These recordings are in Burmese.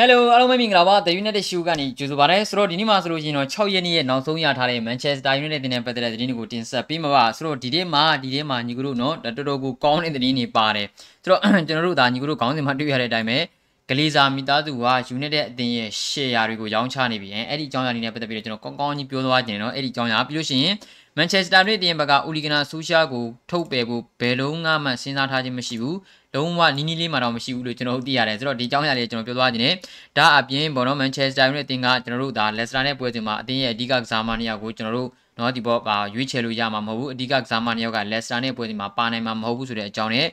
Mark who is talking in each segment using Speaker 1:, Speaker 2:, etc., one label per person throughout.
Speaker 1: ဟယ်လိုအားလုံးပဲမင်္ဂလာပါ The United Show ကနေကြိုဆိုပါရစေဆိုတော့ဒီနေ့မှာဆိုလို့ရှိရင်တော့6ရက်နေ့ရဲ့နောက်ဆုံးရထားတဲ့ Manchester United တင်တဲ့ပတ်သက်တဲ့သတင်းတွေကိုတင်ဆက်ပေးမှာပါဆိုတော့ဒီနေ့မှာဒီနေ့မှာညီကတို့နော်တော်တော်ကိုကောင်းတဲ့သတင်းတွေပါတယ်ဆိုတော့ကျွန်တော်တို့ဒါညီကတို့ခေါင်းစဉ်မှာတွေ့ရတဲ့အတိုင်းပဲ ဂလီဇာမိသားစုက United အသင်းရဲ့ share တွေကိုရောင်းချနေပြီအဲ့ဒီအကြောင်းအရာတွေနဲ့ပတ်သက်ပြီးတော့ကျွန်တော်ကောင်းကောင်းကြီးပြောသွားခြင်းနော်အဲ့ဒီအကြောင်းအရာပြီးလို့ရှိရင် Manchester United တင်ဘက်က Uligana Solskjaer ကိုထုတ်ပယ်ဖို့ဘယ်လုံးမှမစဉ်းစားထားခြင်းမရှိဘူးလုံးဝနီးနီးလေးမှတော့မရှိဘူးလို့ကျွန်တော်တို့သိရတယ်ဆိုတော့ဒီအကြောင်းအရာလေးကျွန်တော်ပြောသွားခြင်းနဲ့ဒါအပြင်ဘောနော် Manchester United တင်ကကျွန်တော်တို့ဒါ Leicester နဲ့ပွဲစဉ်မှာအသင်းရဲ့အဓိကကစားမနှစ်ယောက်ကိုကျွန်တော်တို့နော်ဒီဘောပါရွေးချယ်လို့ရမှာမဟုတ်ဘူးအဓိကကစားမနှစ်ယောက်က Leicester နဲ့ပွဲစဉ်မှာပါနိုင်မှာမဟုတ်ဘူးဆိုတဲ့အကြောင်းနဲ့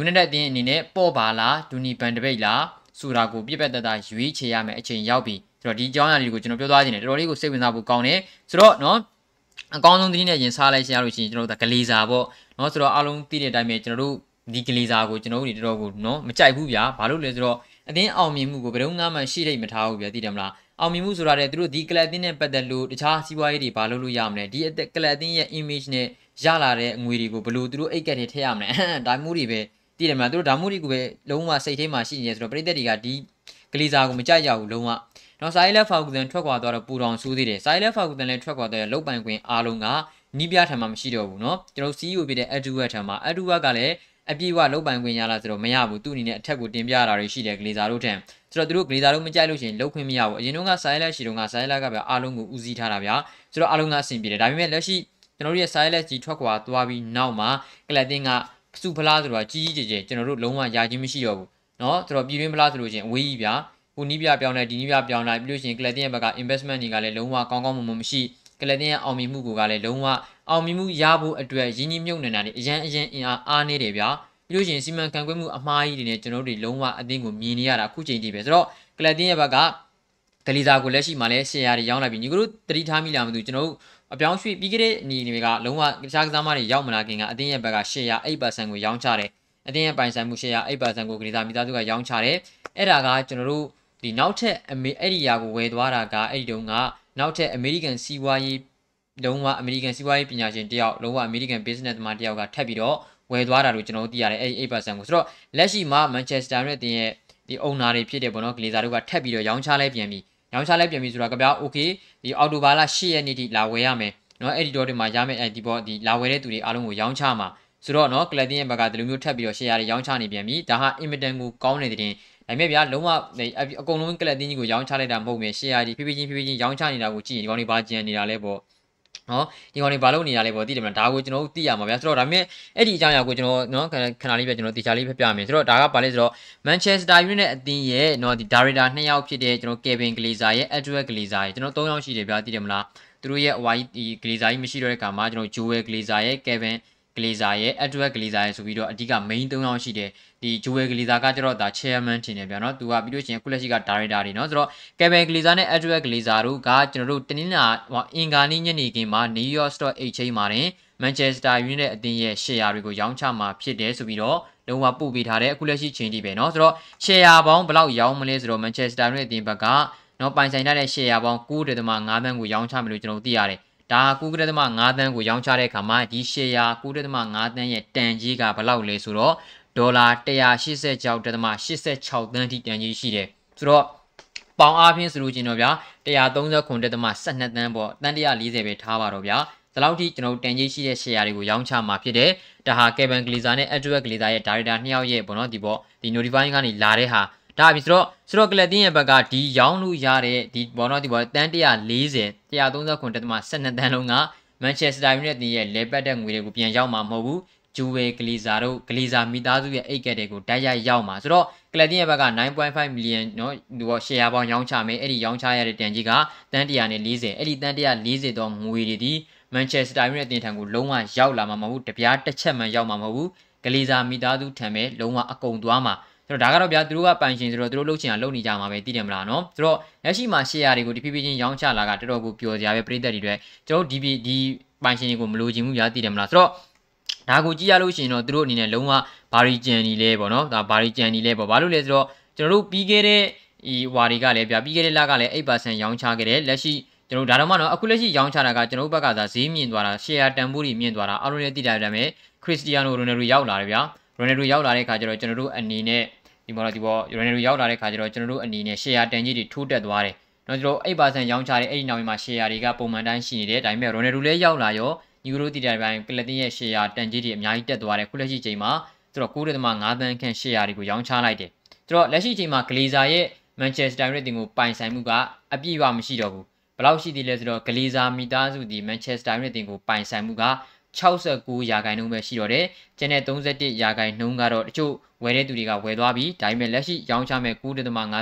Speaker 1: United အသင်းအနေနဲ့ပေါ့ပါလားဒူနီဘန်တပိတ်လား ဆိုတာကိုပြည့်ပက်တတ်တာရွေးချယ်ရမယ်အချိန်ရောက်ပြီဆိုတော့ဒီအကြောင်းအရာလေးကိုကျွန်တော်ပြောသွားခြင်းနဲ့တော်တော်လေးကိုစိတ်ဝင်စားဖို့ကောင်းတယ်ဆိုတော့နော်အကောင်းဆုံးသတင်းနဲ့ရင်စားလိုက်ရှင်းရလို့ရှိရင်ကျွန်တော်တို့ကဂလီဇာပေါ့နော်ဆိုတော့အားလုံးသိတဲ့အတိုင်းပဲကျွန်တော်တို့ဒီဂလီဇာကိုကျွန်တော်တို့တွေတော်တော်ကိုနော်မကြိုက်ဘူးဗျာဘာလို့လဲဆိုတော့အတင်းအောင်မြင်မှုကိုဘယ်တော့မှရှိလိမ့်မထားဘူးဗျာသိတယ်မလားအောင်မြင်မှုဆိုတာတဲ့သူတို့ဒီကလပ်အသင်းနဲ့ပတ်သက်လို့တခြားစီးပွားရေးတွေဘာလို့လို့ရမလဲဒီကလပ်အသင်းရဲ့ image နဲ့ရလာတဲ့ငွေတွေကိုဘယ်လိုသူတို့အိတ်ကက်တွေထည့်ရမလဲဒါမျိုးတွေပဲ တည်တယ်မလားသူတို့ဒါမှုရီကိုပဲလုံးဝစိတ်ထဲမှာရှိနေရဆိုတော့ပရိသတ်တွေကဒီဂလီဇာကိုမကြိုက်ရဘူးလုံးဝနော်ဆိုင်လက်ဖောက်ကူတန်ထွက်ခွာသွားတော့ပူတော်ဆူးသေးတယ်ဆိုင်လက်ဖောက်ကူတန်လည်းထွက်ခွာသွားတဲ့လုတ်ပိုင်ခွင့်အားလုံးကနီးပြထံမှာမရှိတော့ဘူးနော်ကျွန်တော် CEO ဖြစ်တဲ့ Edward ထံမှာ Edward ကလည်းအပြည့်ဝလုတ်ပိုင်ခွင့်ရလားဆိုတော့မရဘူးသူ့အနေနဲ့အထက်ကိုတင်ပြရတာတွေရှိတယ်ဂလီဇာတို့ထံဆိုတော့သူတို့ဂလီဇာတို့မကြိုက်လို့ရှိရင်လုတ်ခွင့်မရဘူးအရင်တုန်းကဆိုင်လက်ရှိတုန်းကဆိုင်လက်ကဗျာအားလုံးကိုဦးစီးထားတာဗျာဆိုတော့အားလုံးကအဆင်ပြေတယ်ဒါပေမဲ့လက်ရှိကျွန်တော်တို့ရဲ့ silence ကြီးထွက်ခွာသွားပြီးနောက်မှာကလပ်တင်းက စုဖလားဆိုတာကြီးကြီးကျယ်ကျယ်ကျွန်တော်တို့လုံးဝရခြင်းမရှိတော့ဘူးเนาะဆိုတော့ပြည်တွင်းဖလားဆိုလို့ရှိရင်အဝေးကြီးဗျာဟိုနီးပြပြောင်းလိုက်ဒီနီးပြပြောင်းလိုက်ပြီးလို့ရှိရင်ကလပ်တင်ရဲ့ဘက်က investment တွေကလည်းလုံးဝကောင်းကောင်းမွန်မွန်မရှိကလပ်တင်ရဲ့အောင်မြင်မှုကလည်းလုံးဝအောင်မြင်မှုရဖို့အတွက်ရင်းနှီးမြှုပ်နှံတာတွေအရန်အရန်အင်အားအားနေတယ်ဗျာပြီးလို့ရှိရင်စီမံခန့်ခွဲမှုအမှားကြီးတွေနဲ့ကျွန်တော်တို့တွေလုံးဝအသင်းကိုမြင်နေရတာအခုချိန်ထိပဲဆိုတော့ကလပ်တင်ရဲ့ဘက်ကဂလီဇာကိုလက်ရှိမှာလဲရှယ်ယာတွေရောင်းလိုက်ပြီညီကတို့တတိထားမိလားမသိဘူးကျွန်တော်တို့ အပြောင်းရွှေ့ပြီးခဲ့တဲ့အနေတွေကလုံးဝတခြားကစားမတွေရောက်မလာခင်ကအသင်းရဲ့ဘက်ကရှယ်ယာ8%ကိုရောင်းချတယ်အသင်းရဲ့ပိုင်ဆိုင်မှုရှယ်ယာ8%ကိုဂလီဇာမိသားစုကရောင်းချတယ်အဲ့ဒါကကျွန်တော်တို့ဒီနောက်ထပ်အမေအဲ့ဒီယာကိုဝယ်သွားတာကအဲ့ဒီတုန်းကနောက်ထပ်အမေရိကန်စီးပွားရေးလုံးဝအမေရိကန်စီးပွားရေးပညာရှင်တယောက်လုံးဝအမေရိကန် business သမားတယောက်ကထပ်ပြီးတော့ဝယ်သွားတာလို့ကျွန်တော်တို့သိရတယ်အဲ့ဒီ8%ကိုဆိုတော့လက်ရှိမှာ Manchester United တင်ရဲ့ဒီ owner တွေဖြစ်တဲ့ပေါ့နော် Glazer တို့ကထပ်ပြီးတော့ရောင်းချလဲပြန်ပြီ ရောင်းချလဲပြန်ပြီဆိုတာကဗျာ okay ဒီအော်တိုဘာလ10ရက်နေ့ထိလာဝယ်ရမယ်နော်အဲ့ဒီတော့ဒီမှာရမယ်အဲ့ဒီပေါ့ဒီလာဝယ်တဲ့သူတွေအားလုံးကိုရောင်းချမှာဆိုတော့နော်ကလပ်တင်ရဲ့ဘက်ကဒီလိုမျိုးထပ်ပြီးတော့ share တွေရောင်းချနေပြန်ပြီဒါဟာ invitation ကိုကောင်းနေတဲ့တင်ဒါပေမဲ့ဗျာလုံးဝအကုန်လုံးကလပ်တင်ကြီးကိုရောင်းချလိုက်တာမဟုတ်ဘူး share ကြီးဖြည်းဖြည်းချင်းဖြည်းဖြည်းချင်းရောင်းချနေတာကိုကြည့်ရင်ဒီကောင်တွေဘာကြံနေတာလဲပေါ့ နော်ဒီကောင်တွေဘာလုပ်နေရလဲပေါ့သိတယ်မလားဒါကိုကျွန်တော်တို့သိရမှာဗျာဆိုတော့ဒါပေမဲ့အဲ့ဒီအကြောင်းအရာကိုကျွန်တော်နော်ခဏလေးပြကျွန်တော်တေချာလေးဖပြမယ်ဆိုတော့ဒါကဘာလဲဆိုတော့ Manchester United အသင်းရဲ့နော်ဒီ Director နှစ်ယောက်ဖြစ်တဲ့ကျွန်တော် Kevin Glazer ရဲ့ Edward Glazer ရဲ့ကျွန်တော်၃ယောက်ရှိတယ်ဗျာသိတယ်မလားသူတို့ရဲ့ wide ဒီ Glazer ကြီးမရှိတော့တဲ့အခါမှာကျွန်တော် Joel Glazer ရဲ့ Kevin Glazer ရဲ့ Edward Glazer ရဲ့ဆိုပြီးတော့အဓိက main ၃ယောက်ရှိတယ်ဒီ Joel Glazer ကကျတော့ဒါ chairman ထင်တယ်ဗျာနော်သူကပြီးလို့ရှိရင်ခုလက်ရှိက director တွေနော်ဆိုတော့ Kevin Glazer နဲ့ Edward Glazer တို့ကကျွန်တော်တို့တနင်္လာအင်္ဂါနေ့ညနေခင်းမှာ New York Stock Exchange မှာတင် Manchester United အသင်းရဲ့ share တွေကိုရောင်းချမှာဖြစ်တယ်ဆိုပြီးတော့လုံးဝပို့ပေးထားတဲ့အခုလက်ရှိချိန်ထိပဲเนาะဆိုတော့ share ပေါင်းဘယ်လောက်ရောင်းမလဲဆိုတော့ Manchester United အသင်းဘက်ကเนาะပိုင်ဆိုင်ထားတဲ့ share ပေါင်း9.5သန်းကိုရောင်းချမယ်လို့ကျွန်တော်သိရတယ် ဒါ9.5သန်းကိုရောင်းချတဲ့အခါမှာဒီ share 9.5သန်းရဲ့တန်ကြီးကဘယ်လောက်လဲဆိုတော့ဒေါ်လာ186.86သန်းထိတန်ကြီးရှိတယ်ဆိုတော့ပေါင်အားဖြင့်ဆိုလို့ချင်းတော့ဗျာ139.12သန်းပေါ့တန်140ပဲထားပါတော့ဗျာဒီလောက်ထိကျွန်တော်တို့တန်ကြီးရှိတဲ့ share တွေကိုရောင်းချမှာဖြစ်တယ်ဒါဟာ Kevin Glazer နဲ့ Edward Glazer ရဲ့ director နှစ်ယောက်ရဲ့ပေါ့နော်ဒီပေါ့ဒီ notifying ကနေလာတဲ့ဟာ ဒါပြီဆိုတော့ဆိုတော့ကလပ်တင်းရဲ့ဘက်ကဒီရောင်းလို့ရတဲ့ဒီဘောနော်ဒီဘောတန်း140 139တက်မှ12တန်းလုံးက Manchester United ရဲ့လေပတ်တဲ့ငွေတွေကိုပြန်ရောက်မှာမဟုတ်ဘူးဂျူဝဲဂလီဇာတို့ဂလီဇာမိသားစုရဲ့အိတ်ကက်တွေကိုတိုက်ရိုက်ရောက်မှာဆိုတော့ကလပ်တင်းရဲ့ဘက်က9.5 million နော်ဒီဘော share ပေါင်းရောင်းချမယ်အဲ့ဒီရောင်းချရတဲ့တန်ကြီးကတန်း140အဲ့ဒီတန်း140တော့ငွေတွေဒီ Manchester United တင်ထံကိုလုံးဝရောက်လာမှာမဟုတ်ဘူးတပြားတစ်ချက်မှရောက်မှာမဟုတ်ဘူးဂလီဇာမိသားစုထံပဲလုံးဝအကုန်သွားမှာ ဆိုတော့ဒါကတော့ဗျာသူတို့ကပိုင်ရှင်ဆိုတော့သူတို့လှုပ်ချင်အောင်လုပ်နေကြမှာပဲသိတယ်မလားနော်ဆိုတော့လက်ရှိမှာ share တွေကိုဒီဖြည်းဖြည်းချင်းရောင်းချလာကတော်တော်ကိုပျော်စရာပဲပြည်သက်တွေအတွက်ကျွန်တော်ဒီဒီပိုင်ရှင်တွေကိုမလိုချင်ဘူးဗျာသိတယ်မလားဆိုတော့ဒါကိုကြည့်ရလို့ရှိရင်တော့သူတို့အနေနဲ့လုံးဝဘာရီဂျန်နီလဲပေါ့နော်ဒါဘာရီဂျန်နီလဲပေါ့ဘာလို့လဲဆိုတော့ကျွန်တော်တို့ပြီးခဲ့တဲ့ဒီဟွာတွေကလည်းဗျာပြီးခဲ့တဲ့လကလည်း8%ရောင်းချခဲ့တယ်လက်ရှိကျွန်တော်ဒါတော့မှတော့အခုလက်ရှိရောင်းချတာကကျွန်တော်တို့ဘက်ကသာဈေးမြင့်သွားတာ share တန်ဖိုးတွေမြင့်သွားတာအားလုံးလည်းသိကြတယ်ဒါပေမဲ့ခရစ္စတီယာနိုရိုနယ်ဒိုရောက်လာတယ်ဗျာရိုနယ်ဒိုရောက်လာတဲ့အခါကျတော့ကျွန်တော်တို့အနေနဲ့ ဒီဒီပေါ်တော့ဒီပေါ် Ronaldo ရောက်လာတဲ့ခါကျတော့ကျွန်တော်တို့အနေနဲ့ share တန်ကြီးတွေထိုးတက်သွားတယ်နော်ကျွန်တော်8%ရောင်းချတဲ့အဲ့ဒီနောက်မှာ share တွေကပုံမှန်တိုင်းရှိနေတယ်ဒါပေမဲ့ Ronaldo လည်းရောက်လာရောညီကတို့တီတိုင်ပိုင်းကလတင်ရဲ့ share တန်ကြီးတွေအများကြီးတက်သွားတယ်ခုလက်ရှိချိန်မှာသူတို့9.5သန်းခန့် share တွေကိုရောင်းချလိုက်တယ်သူတို့လက်ရှိချိန်မှာ Glazer ရဲ့ Manchester United ကိုပိုင်ဆိုင်မှုကအပြည့်အဝမရှိတော့ဘူးဘယ်လောက်ရှိသေးလဲဆိုတော့ Glazer မိသားစုဒီ Manchester United ကိုပိုင်ဆိုင်မှုက 69ရာခိုင်နှုန်းပဲရှိတော့တယ်။ကျန်တဲ့31ရာခိုင်နှုန်းကတော့တချို့ဝယ်တဲ့သူတွေကဝယ်သွားပြီ။ဒါပေမဲ့လက်ရှိရောင်းချမဲ့9.5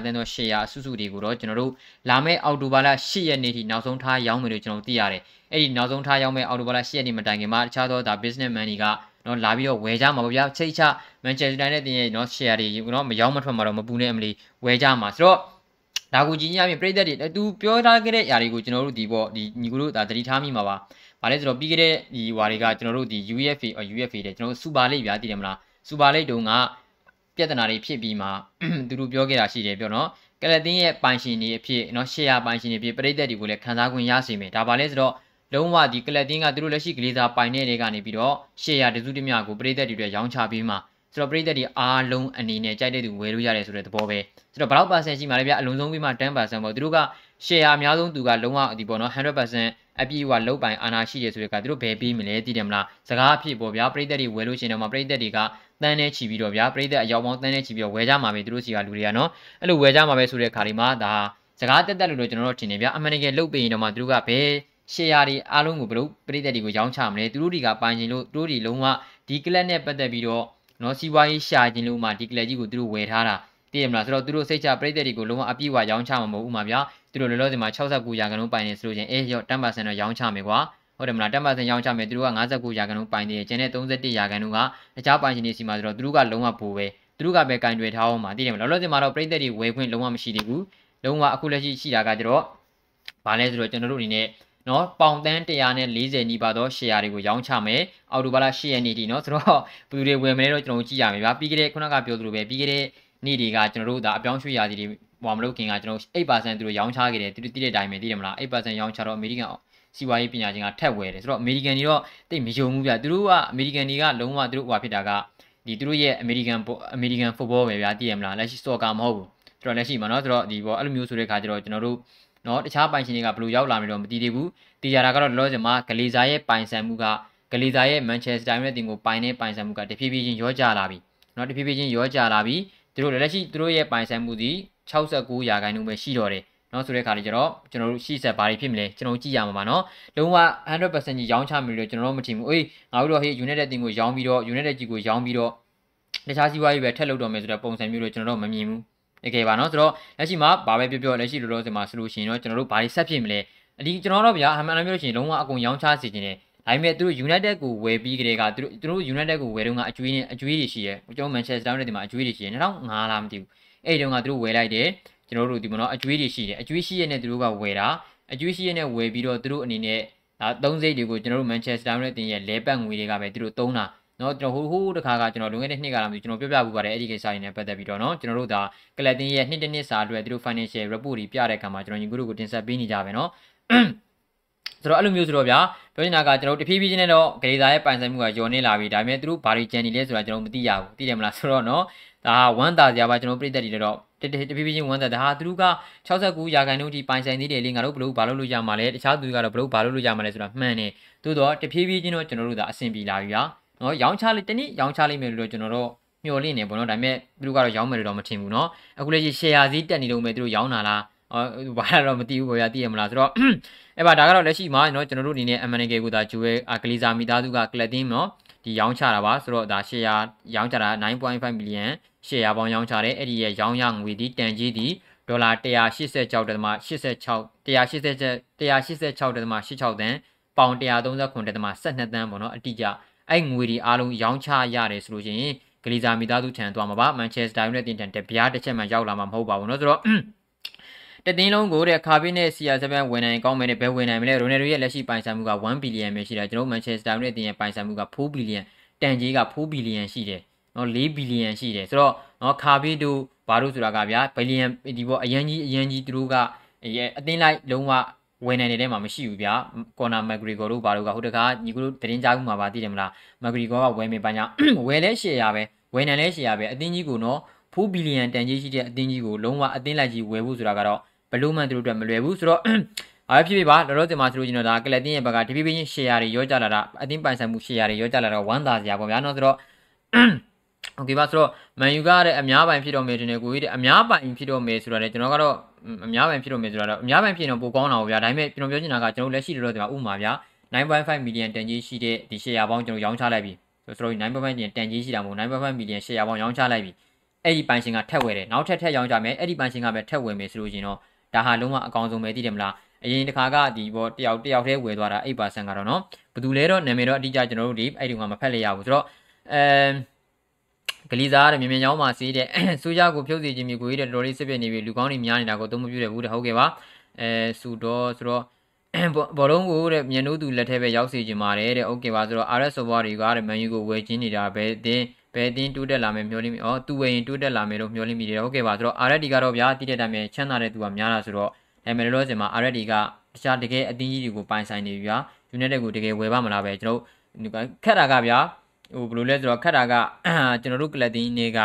Speaker 1: သန်းသော share အစုစုတွေကိုတော့ကျွန်တော်တို့လာမယ့်အောက်တိုဘာလ10ရက်နေ့ထိနောက်ဆုံးထားရောင်းမယ်လို့ကျွန်တော်သိရတယ်။အဲ့ဒီနောက်ဆုံးထားရောင်းမဲ့အောက်တိုဘာလ10ရက်နေ့မတိုင်ခင်မှာတခြားသောဒါ businessman တွေကနော်လာပြီးတော့ဝယ်ကြမှာပေါ့ဗျာ။ချိတ်ချ Manchester United တင်ရဲ့နော် share တွေနော်မရောင်းမထွက်မှာတော့မပူနဲ့အမလီဝယ်ကြမှာဆိုတော့ဒါကိုကြီးကြီးအပြင်ပြည်သက်တွေသူပြောထားခဲ့တဲ့ຢာတွေကိုကျွန်တော်တို့ဒီပေါ့ဒီညီကိုတို့ဒါသတိထားမိမှာပါ။ ဗါလဲဆိုတော့ပြီးခဲ့တဲ့ဒီဟွာတွေကကျွန်တော်တို့ဒီ UFA UFA တဲ့ကျွန်တော်တို့စူပါလိတ်ဗျာတည်တယ်မလား။စူပါလိတ်တုန်းကပြဿနာတွေဖြစ်ပြီးမှသူတို့ပြောခဲ့တာရှိတယ်ပြောနော်။ကလတင်ရဲ့ပိုင်ရှင်တွေအဖြစ်နော်ရှယ်ယာပိုင်ရှင်တွေအဖြစ်ပြည်သက်တွေကိုလည်းခံစား권ရစေမယ်။ဒါဗါလဲဆိုတော့လုံးဝဒီကလတင်ကသူတို့လက်ရှိကလေးစားပိုင်တဲ့တွေကနေပြီးတော့ရှယ်ယာတစုတမျှကိုပြည်သက်တွေအတွက်ရောင်းချပြီးမှဆိုတော့ပြည်သက်တွေအားလုံးအနေနဲ့ကြိုက်တဲ့သူဝယ်လို့ရတယ်ဆိုတဲ့သဘောပဲဆိုတော့ဘယ်လောက်ပါဆန်ရှိမှလဲဗျအလုံးစုံပြီးမှ10%ပေါ့သူတို့က share အများဆုံးသူကလုံးဝဒီပေါ့နော်100% အပြည့်အဝလုံးပိုင်အာဏာရှိရဆိုတဲ့ကသူတို့ဘယ်ပြီးမလဲသိတယ်မလားစကားအဖြစ်ပေါ့ဗျာပြည်သက်တွေဝယ်လို့ရှိရင်တော့မှပြည်သက်တွေကတန်းနဲ့ချီပြီးတော့ဗျာပြည်သက်အယောက်ပေါင်းတန်းနဲ့ချီပြီးတော့ဝယ်ကြမှာပဲသူတို့စီကလူတွေကနော်အဲ့လိုဝယ်ကြမှာပဲဆိုတဲ့ခါဒီမှာဒါစကားတက်တက်လို့လို့ကျွန်တော်တို့ထင်နေဗျာအမှန်တကယ်လုတ်ပင်ရင်တော့မှသူတို့ကဘယ် share တွေအားလုံးကိုဘလို့ပြည်သက်တွေကိုရောင်းချမလဲသူတို့တွေကပိုင်ခြင်းလို့သူတို့တွေလုံးဝဒီ club နဲ့ပတ်သက်ပြီးတော့နော်စီးပွားရေးရှာခြင်းလို့မှဒီ club ကြီးကိုသူတို့ဝယ်ထားတာ သိရမလားဆိုတော့သူတို့စိတ်ချပြည်သက်တွေကိုလုံးဝအပြည့်အဝရောင်းချမှာမဟုတ်ဘူးမှာဗျာသူတို့လောလောဆယ်မှာ69ရာခိုင်နှုန်းပိုင်နေဆိုလို့ချင်းအေးရော့10%တော့ရောင်းချမယ်ကွာဟုတ်တယ်မလား10%ရောင်းချမယ်သူတို့က59ရာခိုင်နှုန်းပိုင်နေတယ်ကျန်တဲ့31ရာခိုင်နှုန်းကတခြားပိုင်ရှင်တွေစီမှာဆိုတော့သူတို့ကလုံးဝပိုပဲသူတို့ကပဲကင်တွေထားအောင်မှာသိတယ်မလားလောလောဆယ်မှာတော့ပြည်သက်တွေဝယ်ခွင့်လုံးဝမရှိသေးဘူးလုံးဝအခုလက်ရှိရှိတာကကျတော့ဘာလဲဆိုတော့ကျွန်တော်တို့အနေနဲ့နော်ပေါင်တန်း140နီးပါးသော share တွေကိုရောင်းချမယ်အော်တိုဘာလ10ရက်နေ့ထိနော်ဆိုတော့ဘယ်သူတွေဝယ်မလဲတော့ကျွန်တော်ကြည့်ရမယ်ဗျာပြီးခဲ့တဲ့ခုနကပြောသလိုပဲပြီးခဲ့တဲ့ နေ့တွေကကျွန်တော်တို့ဒါအပြောင်းရွှေ့ရာသီတွေဟိုမလို့ခင်ကကျွန်တော်8%သူတို့ရောင်းချခဲ့တယ်သူတို့တိတဲ့အတိုင်းပဲသိတယ်မလား8%ရောင်းချတော့အမေရိကန်စီးပွားရေးပညာရှင်ကထက်ဝယ်တယ်ဆိုတော့အမေရိကန်တွေတော့တိတ်မယုံဘူးဗျသူတို့ကအမေရိကန်တွေကလုံးဝသူတို့ဟိုဖြစ်တာကဒီသူတို့ရဲ့အမေရိကန်အမေရိကန်ဖုတ်ဘောပဲဗျာသိရမလားလက်ရှိစော်ကာမဟုတ်ဘူးဆိုတော့လက်ရှိမှာเนาะဆိုတော့ဒီဘောအဲ့လိုမျိုးဆိုတဲ့ခါကျတော့ကျွန်တော်တို့เนาะတခြားပိုင်ရှင်တွေကဘယ်လိုရောက်လာမလဲတော့မသိသေးဘူးတေချာတာကတော့လောလောဆယ်မှာဂလီဇာရဲ့ပိုင်ဆိုင်မှုကဂလီဇာရဲ့မန်ချက်စတာယူနိုက်တက်ကိုပိုင်နေပိုင်ဆိုင်မှုကတဖြည်းဖြည်းချင်းရောကျလာပြီเนาะတဖြည်းဖြည်းချင်းရောကျလာပြီ သူတို့လက်ရှိသူတို့ရဲ့ပိုင်ဆိုင်မှုဒီ69ရာခိုင်နှုန်းပဲရှိတော့တယ်နော်ဆိုတဲ့ခါလေးကျတော့ကျွန်တော်တို့ရှေ့ဆက်ဘာတွေဖြစ်မလဲကျွန်တော်ကြည့်ရမှာပါနော်လုံးဝ100%ကြီးရောင်းချမယ်လို့ကျွန်တော်တို့မထင်ဘူးအေးငါတို့တော့ဟေး United တင်ကိုရောင်းပြီးတော့ United ကြီးကိုရောင်းပြီးတော့တခြားစီးပွားရေးပဲထက်လုပ်တော့မယ်ဆိုတဲ့ပုံစံမျိုးတွေကျွန်တော်တို့မမြင်ဘူးတကယ်ပါနော်ဆိုတော့လက်ရှိမှာဘာပဲပြောပြောလက်ရှိလိုလိုစင်မှာဆိုလို့ရှိရင်တော့ကျွန်တော်တို့ဘာတွေဆက်ဖြစ်မလဲအဒီကျွန်တော်တို့ဗျာအမှန်တမ်းပြောလို့ရှိရင်လုံးဝအကုန်ရောင်းချစေခြင်းတယ် ဒါပေမဲ့သူတို့ United ကိုဝယ်ပြီးကြတဲ့ကသူတို့သူတို့ United ကိုဝယ်တော့ကအကျွေးနဲ့အကျွေးတွေရှိရဲကျွန်တော် Manchester United မှာအကျွေးတွေရှိရဲ2005လားမသိဘူးအဲ့ဒီတုန်းကသူတို့ဝယ်လိုက်တယ်ကျွန်တော်တို့ဒီမနော်အကျွေးတွေရှိတယ်အကျွေးရှိရတဲ့သူတို့ကဝယ်တာအကျွေးရှိရတဲ့ဝယ်ပြီးတော့သူတို့အနေနဲ့ဒါသုံးစိတ်တွေကိုကျွန်တော်တို့ Manchester United တင်ရဲ့လဲပတ်ငွေတွေကပဲသူတို့သုံးတာနော်ကျွန်တော်ဟိုဟိုတခါကကျွန်တော်လွန်ခဲ့တဲ့နှစ်ကလာမျိုးကျွန်တော်ပြောပြပူပါတယ်အဲ့ဒီကိစ္စတွေနဲ့ပတ်သက်ပြီးတော့နော်ကျွန်တော်တို့ဒါကလပ်တင်ရဲ့နှစ်တစ်နှစ်စာအတွက်သူတို့ financial report တွေပြတဲ့အခါမှာကျွန်တော်ညီကိုတို့ကိုတင်ဆက်ပေးနေကြပဲနော် ဆိုတော့အဲ့လိုမျိုးဆိုတော့ဗျာပြောချင်တာကကျွန်တော်တဖြည်းဖြည်းချင်းနဲ့တော့ဂရေစာရဲ့ပိုင်ဆိုင်မှုကညော်နေလာပြီဒါပေမဲ့သူတို့ဘာတွေကြံနေလဲဆိုတာကျွန်တော်မသိရဘူးသိတယ်မလားဆိုတော့နော်ဒါဝမ်းသာစရာပါကျွန်တော်ပြည်သက်တွေတော့တတဖြည်းဖြည်းချင်းဝမ်းသာဒါဟာသူတို့က69ရာခိုင်နှုန်းထိပိုင်ဆိုင်သေးတယ်လေငါတို့ဘလို့ဘာလို့လို့ရမှာလဲတခြားသူကတော့ဘလို့ဘာလို့လို့ရမှာလဲဆိုတာမှန်တယ်သို့တော့တဖြည်းဖြည်းချင်းတော့ကျွန်တော်တို့ဒါအဆင်ပြေလာပြီဗျာနော်ရောင်းချလိုက်တနည်းရောင်းချလိုက်မယ်လို့ကျွန်တော်တို့မျှော်လင့်နေပေါ့နော်ဒါပေမဲ့သူတို့ကတော့ရောင်းမယ်လို့တော့မထင်ဘူးနော်အခုလည်း share ဈေးတက်နေလို့မဲ့သူတို့ရောင်းတာလား အော်ဘာတော့မသိဘူးပေါ့ဗျာသိရမလားဆိုတော့အဲ့ပါဒါကတော့လက်ရှိမှာเนาะကျွန်တော်တို့အနေနဲ့ MNK ကိုဒါဂျူရဲ့ကလီဇာမီသားစုကကလပ်တင်းเนาะဒီရောင်းချတာပါဆိုတော့ဒါ share ရောင်းချတာ9.5 million share ပေါင်းရောင်းချတယ်အဲ့ဒီရဲ့ရောင်းရငွေဒီတန်ကြီးဒီဒေါ်လာ186.86 186 186.86တန်းပေါင်139.12တန်းပေါ့နော်အတိအကျအဲ့ငွေဒီအားလုံးရောင်းချရတယ်ဆိုလို့ရှိရင်ဂလီဇာမီသားစုထံသွားမှာပါမန်ချက်စတာယူနိုက်တက်တပြားတစ်ချက်မှရောက်လာမှာမဟုတ်ပါဘူးเนาะဆိုတော့ တသိန်းလုံးကိုတဲ့ခါပီနဲ့ CR7 ဝင်နိုင်ကောင်းမယ်နဲ့ဘယ်ဝင်နိုင်မလဲရိုနယ်ဒိုရဲ့လက်ရှိပိုင်ဆိုင်မှုက1ဘီလီယံပဲရှိတယ်ကျွန်တော်မန်ချက်စတာယူနိုက်တက်ရဲ့ပိုင်ဆိုင်မှုက4ဘီလီယံတန်ကြီးက4ဘီလီယံရှိတယ်နော်4ဘီလီယံရှိတယ်ဆိုတော့နော်ခါပီတို့ဘာလို့ဆိုတာကဗျာဘီလီယံဒီဘောအရန်ကြီးအရန်ကြီးသူတို့ကအတင်းလိုက်လုံးဝဝင်နိုင်တဲ့ထဲမှာမရှိဘူးဗျာကော်နာမက်ဂရီဂေါ်တို့ဘာလို့ကဟိုတခါညီကတို့သတင်းကြားမှုမှာပါသိတယ်မလားမက်ဂရီဂေါ်ကဝယ်မယ်ပါညာဝယ်လဲရှယ်ရပဲဝယ်နိုင်လဲရှယ်ရပဲအတင်းကြီးကိုနော်4 4ဘီလီယံတန်ကြီးရှိတဲ့အသင်းကြီးကိုလုံးဝအသင်းလိုက်ကြီးဝယ်ဖို့ဆိုတာကတော့ ဘလို့မှသူတို့အတွက်မလွယ်ဘူးဆိုတော့အားဖြစ်ဖြစ်ပါလောလောဆယ်မှာဆိုလို့ကျွန်တော်ဒါကလပ်တင်းရဲ့ဘက်ကတဖြည်းဖြည်းချင်းရှယ်ယာတွေရောကြလာတာအသင်းပိုင်ဆိုင်မှုရှယ်ယာတွေရောကြလာတော့ဝမ်းသာစရာပေါ့ဗျာနော်ဆိုတော့โอเคပါဆိုတော့မန်ယူကတဲ့အများပိုင်ဖြစ်တော့မယ်တင်တယ်ကိုကြီးတဲ့အများပိုင်ဖြစ်တော့မယ်ဆိုတော့လေကျွန်တော်ကတော့အများပိုင်ဖြစ်တော့မယ်ဆိုတော့အများပိုင်ဖြစ်ရင်တော့ပိုကောင်းတာပေါ့ဗျာဒါပေမဲ့ကျွန်တော်ပြောချင်တာကကျွန်တော်လက်ရှိလောလောဆယ်မှာဥမာဗျာ9.5 million တန်ကြီးရှိတဲ့ဒီ share ပေါင်းကျွန်တော်ရောင်းချလိုက်ပြီဆိုတော့9.5 million တန်ကြီးရှိတာမဟုတ်9.5 million share ပေါင်းရောင်းချလိုက်ပြီအဲ့ဒီပိုင်ရှင်ကထက်ဝယ်တယ်နောက်ထပ်ထက်ရောင်းကြမယ်အဲ့ဒီပိုင်ရှင်ကပဲထက်ဝယ်မယ်ဆိုလို့ရှင်တော့ ဒါဟာလုံးဝအကောင်းဆုံးပဲသိတယ်မလားအရင်တစ်ခါကဒီဘောတယောက်တယောက်တည်းဝယ်သွားတာ8%ကတော့နော်ဘယ်သူလဲတော့နာမည်တော့အတိအကျကျွန်တော်တို့ဒီအဲ့ဒီကမဖက်လိုက်ရဘူးဆိုတော့အဲဂလီဇာတဲ့မြင်မြင်ကြောင်းမှာစီးတဲ့စူးကြကိုဖြုတ်စီခြင်းမျိုးကိုကြီးတဲ့တော်လေးစစ်ပြနေပြီလူကောင်းတွေများနေတာကိုသုံးမပြတဲ့ဘူးတဲ့ဟုတ်ကဲ့ပါအဲစူတော့ဆိုတော့ဘောလုံးကိုတဲ့မြန်တို့သူလက်ထဲပဲရောက်စီခြင်းပါတယ်တဲ့ဟုတ်ကဲ့ပါဆိုတော့ RS software တွေကတဲ့မန်ယူကိုဝယ်ချင်းနေတာပဲတင်း ဘယ်တင်းတိုးတက်လာမယ်မျှော်လင့်မိဩသူဝယ်ရင်တိုးတက်လာမယ်လို့မျှော်လင့်မိတယ်ဟုတ်ကဲ့ပါဆိုတော့ RD ကတော့ဗျာတိတဲ့တိုင်းပဲချမ်းသာတဲ့သူကများတာဆိုတော့အဲမယ်လို့စင်မှာ RD ကတခြားတကယ်အတင်းကြီးတွေကိုပိုင်ဆိုင်နေပြီဗျာ United ကိုတကယ်ဝယ်ပါမလားပဲကျွန်တော်ခက်တာကဗျာဟိုဘယ်လိုလဲဆိုတော့ခက်တာကကျွန်တော်တို့ကလပ်တင်းတွေက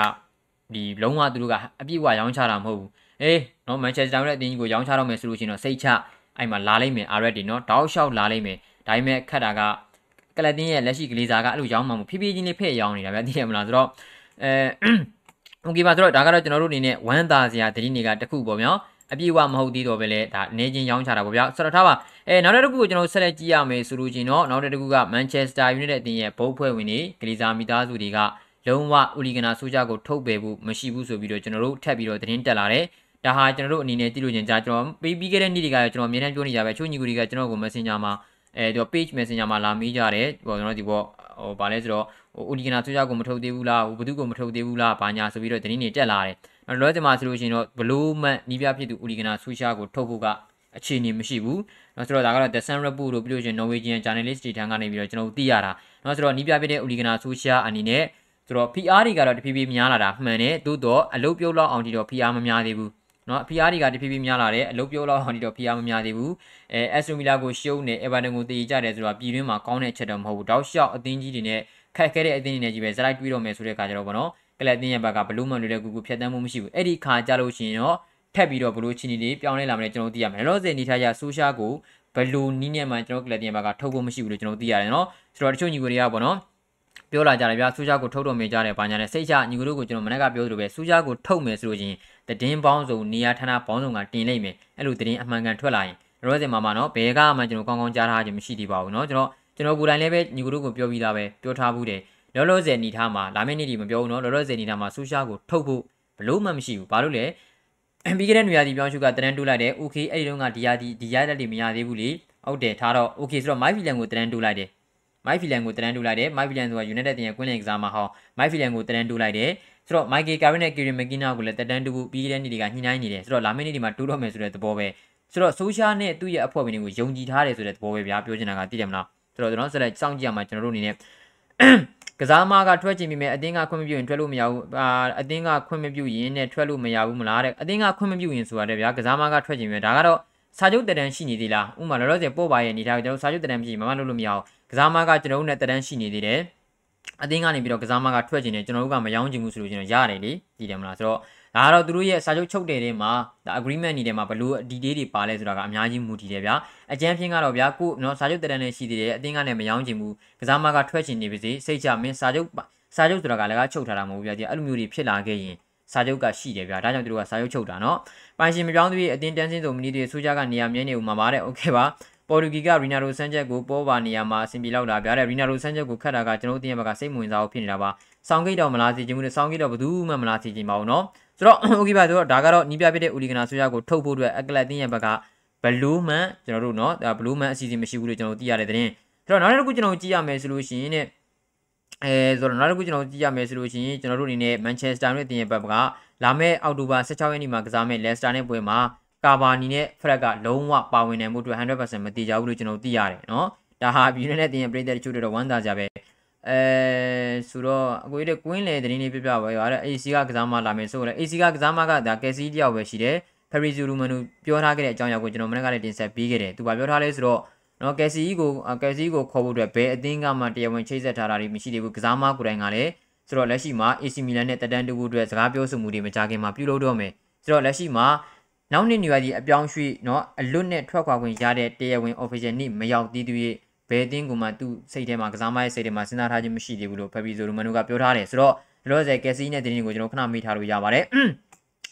Speaker 1: ဒီလုံးဝသူတို့ကအပြည့်အဝရောင်းချတာမဟုတ်ဘူးအေးနော်မန်ချက်စတာရဲ့အတင်းကြီးကိုရောင်းချတော့မယ်ဆိုလို့ရှိရင်တော့စိတ်ချအဲ့မှာလာလိမ့်မယ် RD နော်တောက်လျှောက်လာလိမ့်မယ်ဒါပေမဲ့ခက်တာက ကလပ်တင်းရဲ့လက်ရှိကလေးစားကအဲ့လိုရောင်းမှမဖြည်းဖြည်းချင်းလေးဖဲ့ရောင်းနေတာဗျသိရမလားဆိုတော့အဲโอเคပါဆိုတော့ဒါကတော့ကျွန်တော်တို့အနေနဲ့ဝမ်းသာစရာတတိနေကတစ်ခုပေါ့ဗျာအပြည့်အဝမဟုတ်သေးတော့ပဲလေဒါအနေချင်းရောင်းချတာပေါ့ဗျာဆိုတော့ထားပါအဲနောက်တစ်ခုကိုကျွန်တော်ဆက်လက်ကြည့်ရမယ်ဆိုလို့ချင်းတော့နောက်တစ်ခုက Manchester United အသင်းရဲ့ဘုတ်ဖွဲ့ဝင်တွေကလေးစားမိသားစုတွေကလုံးဝဥလီဂနာဆိုကြကိုထုတ်ပယ်ဖို့မရှိဘူးဆိုပြီးတော့ကျွန်တော်တို့ထပ်ပြီးတော့သတင်းတက်လာတယ်ဒါဟာကျွန်တော်တို့အနေနဲ့သိလို့ချင်းကြာကျွန်တော်ပြီးပြီးခဲ့တဲ့နေ့တွေကကျွန်တော်အမြဲတမ်းပြောနေကြပဲချို့ညီကူတွေကကျွန်တော်ကို Messenger မှာ အဲဒီတော့ page messenger မှာလာမေးကြတယ်ဟိုကျွန်တော်ဒီပေါ့ဟိုဗာလဲဆိုတော့ဟို Uligana ဆွေးကြကိုမထုတ်သေးဘူးလားဟိုဘသူကိုမထုတ်သေးဘူးလားဘာညာဆိုပြီးတော့တင်းနေတက်လာတယ်အဲ့တော့ကျွန်မဆိုလို့ရှိရင်တော့ဘလို့မှနီးပြဖြစ်သူ Uligana ဆွေးရှားကိုထုတ်ဖို့ကအခြေအနေမရှိဘူး။နော်ဆိုတော့ဒါကတော့ The Sun Report လို့ပြောလို့ရှိရင် Norwegian journalist တွေထံကနေပြီးတော့ကျွန်တော်တို့သိရတာ။နော်ဆိုတော့နီးပြဖြစ်တဲ့ Uligana ဆွေးရှားအနေနဲ့ဆိုတော့ PR တွေကတော့တဖြည်းဖြည်းများလာတာမှန်တယ်။သို့တော့အလုပ်ပြုတ်လောက်အောင်ဒီတော့ PR မများသေးဘူး။ နော် PR တွေကတဖြည်းဖြည်းများလာတယ်အလုပ်ပြောလောက်အောင်ဒီတော့ PR မများသေးဘူးအဲအက်စတိုမီလာကိုရှုံးနေအေဗာတန်ကိုတည်ကြတယ်ဆိုတော့ပြည်တွင်းမှာကောင်းတဲ့အချက်တော့မဟုတ်ဘူးတောက်လျှောက်အသင်းကြီးတွေနဲ့ခက်ခဲတဲ့အသင်းတွေနဲ့ကြီးပဲဇလိုက်တွေးတော့မယ်ဆိုတဲ့အခါကျတော့ဗောနော်ကလပ်အသင်းရဲ့ဘက်ကဘလူးမန်တွေလည်းကူကူဖြတ်တန်းမှုမရှိဘူးအဲ့ဒီခါကြလို့ရှိရင်တော့ထပ်ပြီးတော့ဘလူးချီနီတွေပြောင်းလဲလာမယ်ကျွန်တော်သိရမယ်လောလောဆယ်နေထားကြဆိုရှာကိုဘလူးနီးနဲ့မှကျွန်တော်ကလပ်တင်ဘက်ကထုတ်ဖို့မရှိဘူးလို့ကျွန်တော်သိရတယ်နော်ဆိုတော့တချို့ညီကိုတွေကဗောနော် ပြောလာကြတယ်ဗျာစူးကြကိုထုတ်တော့မေးကြတယ်ဘာညာနဲ့စိတ်ချညီကတို့ကိုကျွန်တော်မနေ့ကပြောသလိုပဲစူးကြကိုထုတ်မယ်ဆိုလို့ချင်းတည်င်းပေါင်းစုံနေရာဌာနပေါင်းစုံကတင်လိုက်မယ်အဲ့လိုတည်င်းအမှန်ကန်ထွက်လာရင်ရောစင်မှာမှာနော်ဘယ်ကမှကျွန်တော်ကောင်းကောင်းကြားထားခြင်းမရှိသေးပါဘူးနော်ကျွန်တော်ကျွန်တော်ကိုယ်တိုင်လည်းပဲညီကတို့ကိုပြောပြီးသားပဲပြောထားဘူးတယ်လောလောဆယ်နေထားမှာလာမယ့်နေ့ဒီမပြောဘူးနော်လောလောဆယ်နေထားမှာစူးကြကိုထုတ်ဖို့ဘလို့မှမရှိဘူးဘာလို့လဲပြီးခဲ့တဲ့နေရာဒီပြောင်းရှုကတရန်တူလိုက်တယ် okay အဲ့ဒီတော့ကဒီရာဒီဒီရတဲ့လေမရသေးဘူးလေဟုတ်တယ်ထားတော့ okay ဆိုတော့ my villain ကိုတရန်တူလိုက်တယ် my villain ကိုတန်းတူလိုက်တယ် my villain ဆိုတာ united တင်ရဲ့ကွင်းလင်ကစားမှာဟော my villain ကိုတန်းတူလိုက်တယ်ဆိုတော့ Michael Carrick နဲ့ Kieran McKenna ကိုလည်းတက်တန်းတူပြီးတဲ့နေ့တွေကညှိနှိုင်းနေတယ်ဆိုတော့လာမယ့်နေ့ဒီမှာတူတော့မယ်ဆိုတဲ့သဘောပဲဆိုတော့ social နဲ့သူ့ရဲ့အဖွဲ့ဝင်တွေကိုယုံကြည်ထားတယ်ဆိုတဲ့သဘောပဲဗျာပြောချင်တာကသိတယ်မလားဆိုတော့ကျွန်တော်ဆက်လက်စောင့်ကြည့်ရမှာကျွန်တော်တို့အနေနဲ့ကစားမကထွက်ချင်ပြီမဲ့အတင်းကခွင့်မပြုရင်ထွက်လို့မရဘူးအာအတင်းကခွင့်မပြုရင်နဲ့ထွက်လို့မရဘူးမလားတဲ့အတင်းကခွင့်မပြုရင်ဆိုရတယ်ဗျာကစားမကထွက်ချင်ပြီဒါကတော့စာချုပ်တရန်ရှိနေသေးလားဥမာလောလောဆယ်ပို့ပါရဲ့အနေထားကျွန်တော်စာချုပ်တရန်မရှိမမလုပ်လို့မရအောင် ကစားမကကျွန်တော်တို့နဲ့တရန်ရှိနေသေးတယ်အသင်းကနေပြီးတော့ကစားမကထွက်ကျင်တယ်ကျွန်တော်တို့ကမယောင်းချင်ဘူးဆိုလို့ကျွန်တော်ရတယ်လေကြည့်တယ်မလားဆိုတော့ဒါကတော့သူတို့ရဲ့စာချုပ်ချုပ်တဲ့ထဲမှာဒါ agreement နေထဲမှာဘလို့ဒီ date တွေပါလဲဆိုတာကအများကြီးမူတည်တယ်ဗျာအကျန်းဖြင်းကတော့ဗျာကိုနော်စာချုပ်တရန်နဲ့ရှိသေးတယ်အသင်းကလည်းမယောင်းချင်ဘူးကစားမကထွက်ချင်နေပါစေစိတ်ချမင်းစာချုပ်စာချုပ်ဆိုတာကလည်းကချုပ်ထားတာမဟုတ်ဘူးဗျာဒီအဲ့လိုမျိုးတွေဖြစ်လာခဲ့ရင်စာချုပ်ကရှိတယ်ဗျာဒါကြောင့်သူတို့ကစာချုပ်ချုပ်တာเนาะပိုင်ရှင်မပြောင်းသေးအတင်းတန်းစင်းဆိုမနီတွေဆိုကြကနေရာမြဲနေဦးမှာပါတဲ့โอเคပါ ပေါ်တူဂီကရီနာရိုဆန်ချက်ကိုပေါ်ပါနေရာမှာအဆင်ပြေလောက်လာပြတဲ့ရီနာရိုဆန်ချက်ကိုခတ်တာကကျွန်တော်တို့တင်ရဘက်ကစိတ်ဝင်စားဖို့ဖြစ်နေတာပါဆောင်းဂိတ်တော့မလားစီခြင်းမှုနဲ့ဆောင်းဂိတ်တော့ဘယ်သူမှမလားစီခြင်းပါဘူးเนาะဆိုတော့โอเคပါဆိုတော့ဒါကတော့နီးပြပြတဲ့ဦးလီဂနာဆိုရကိုထုတ်ဖို့အတွက်အကလတ်တင်ရဘက်ကဘလူးမန်ကျွန်တော်တို့เนาะဒါဘလူးမန်အစီအစဉ်မရှိဘူးလို့ကျွန်တော်သိရတဲ့တဲ့ဆိုတော့နောက်တစ်ခုကျွန်တော်ကြည့်ရမယ်ဆိုလို့ရှိရင်ねအဲဆိုတော့နောက်တစ်ခုကျွန်တော်ကြည့်ရမယ်ဆိုလို့ရှိရင်ကျွန်တော်တို့အနေနဲ့မန်ချက်စတာနဲ့တင်ရဘက်ကလာမယ့်အောက်တိုဘာ16ရက်နေ့မှာကစားမယ့်လက်စတာနဲ့ပွဲမှာ ကာဘာနီနဲ့ဖရက်ကလုံးဝပါဝင်နိုင်မှုအတွက်100%မတည်ကြဘူးလို့ကျွန်တော်သိရတယ်နော်ဒါဟာဘီယူနဲ့တင်ပြိတဲ့တချို့တော့ဝမ်းသာကြပဲအဲဆိုတော့အကိုကြီးတဲ့ကွင်းလေတင်းလေးပြပြပါရတဲ့ AC ကကစားမလာမယ်ဆိုတော့ AC ကကစားမကဒါကယ်စီတယောက်ပဲရှိတယ်ဖရီဇူရူမန်တို့ပြောထားခဲ့တဲ့အကြောင်းအရာကိုကျွန်တော်မနေ့ကလည်းတင်ဆက်ပေးခဲ့တယ်သူကပြောထားလဲဆိုတော့နော်ကယ်စီကိုကယ်စီကိုခေါ်ဖို့အတွက်ဘယ်အသင်းကမှတရားဝင်ချိတ်ဆက်ထားတာတွေမရှိသေးဘူးကစားမကိုယ်တိုင်ကလည်းဆိုတော့လက်ရှိမှာ AC Milan နဲ့တက်တန်းတူအတွက်စကားပြောဆိုမှုတွေမကြခင်မှာပြုလုပ်တော့မယ်ဆိုတော့လက်ရှိမှာ နောက်နှစ်နေရာကြီးအပြောင်းရွှေ့နော်အလွတ်နဲ့ထွက်ခွာခွင့်ရတဲ့တရားဝင် official နေ့မရောက်သေးသေးဘယ်အသင်းကမှသူ့စိတ်ထဲမှာကစားမရဲ့စိတ်ထဲမှာစဉ်းစားထားခြင်းမရှိသေးဘူးလို့ဖက်ပီဆိုလိုမနူကပြောထားတယ်ဆိုတော့ဒီလိုဆိုကက်စီနဲ့တင်းတင်းကိုကျွန်တော်ခဏမေးထားလို့ရပါတယ်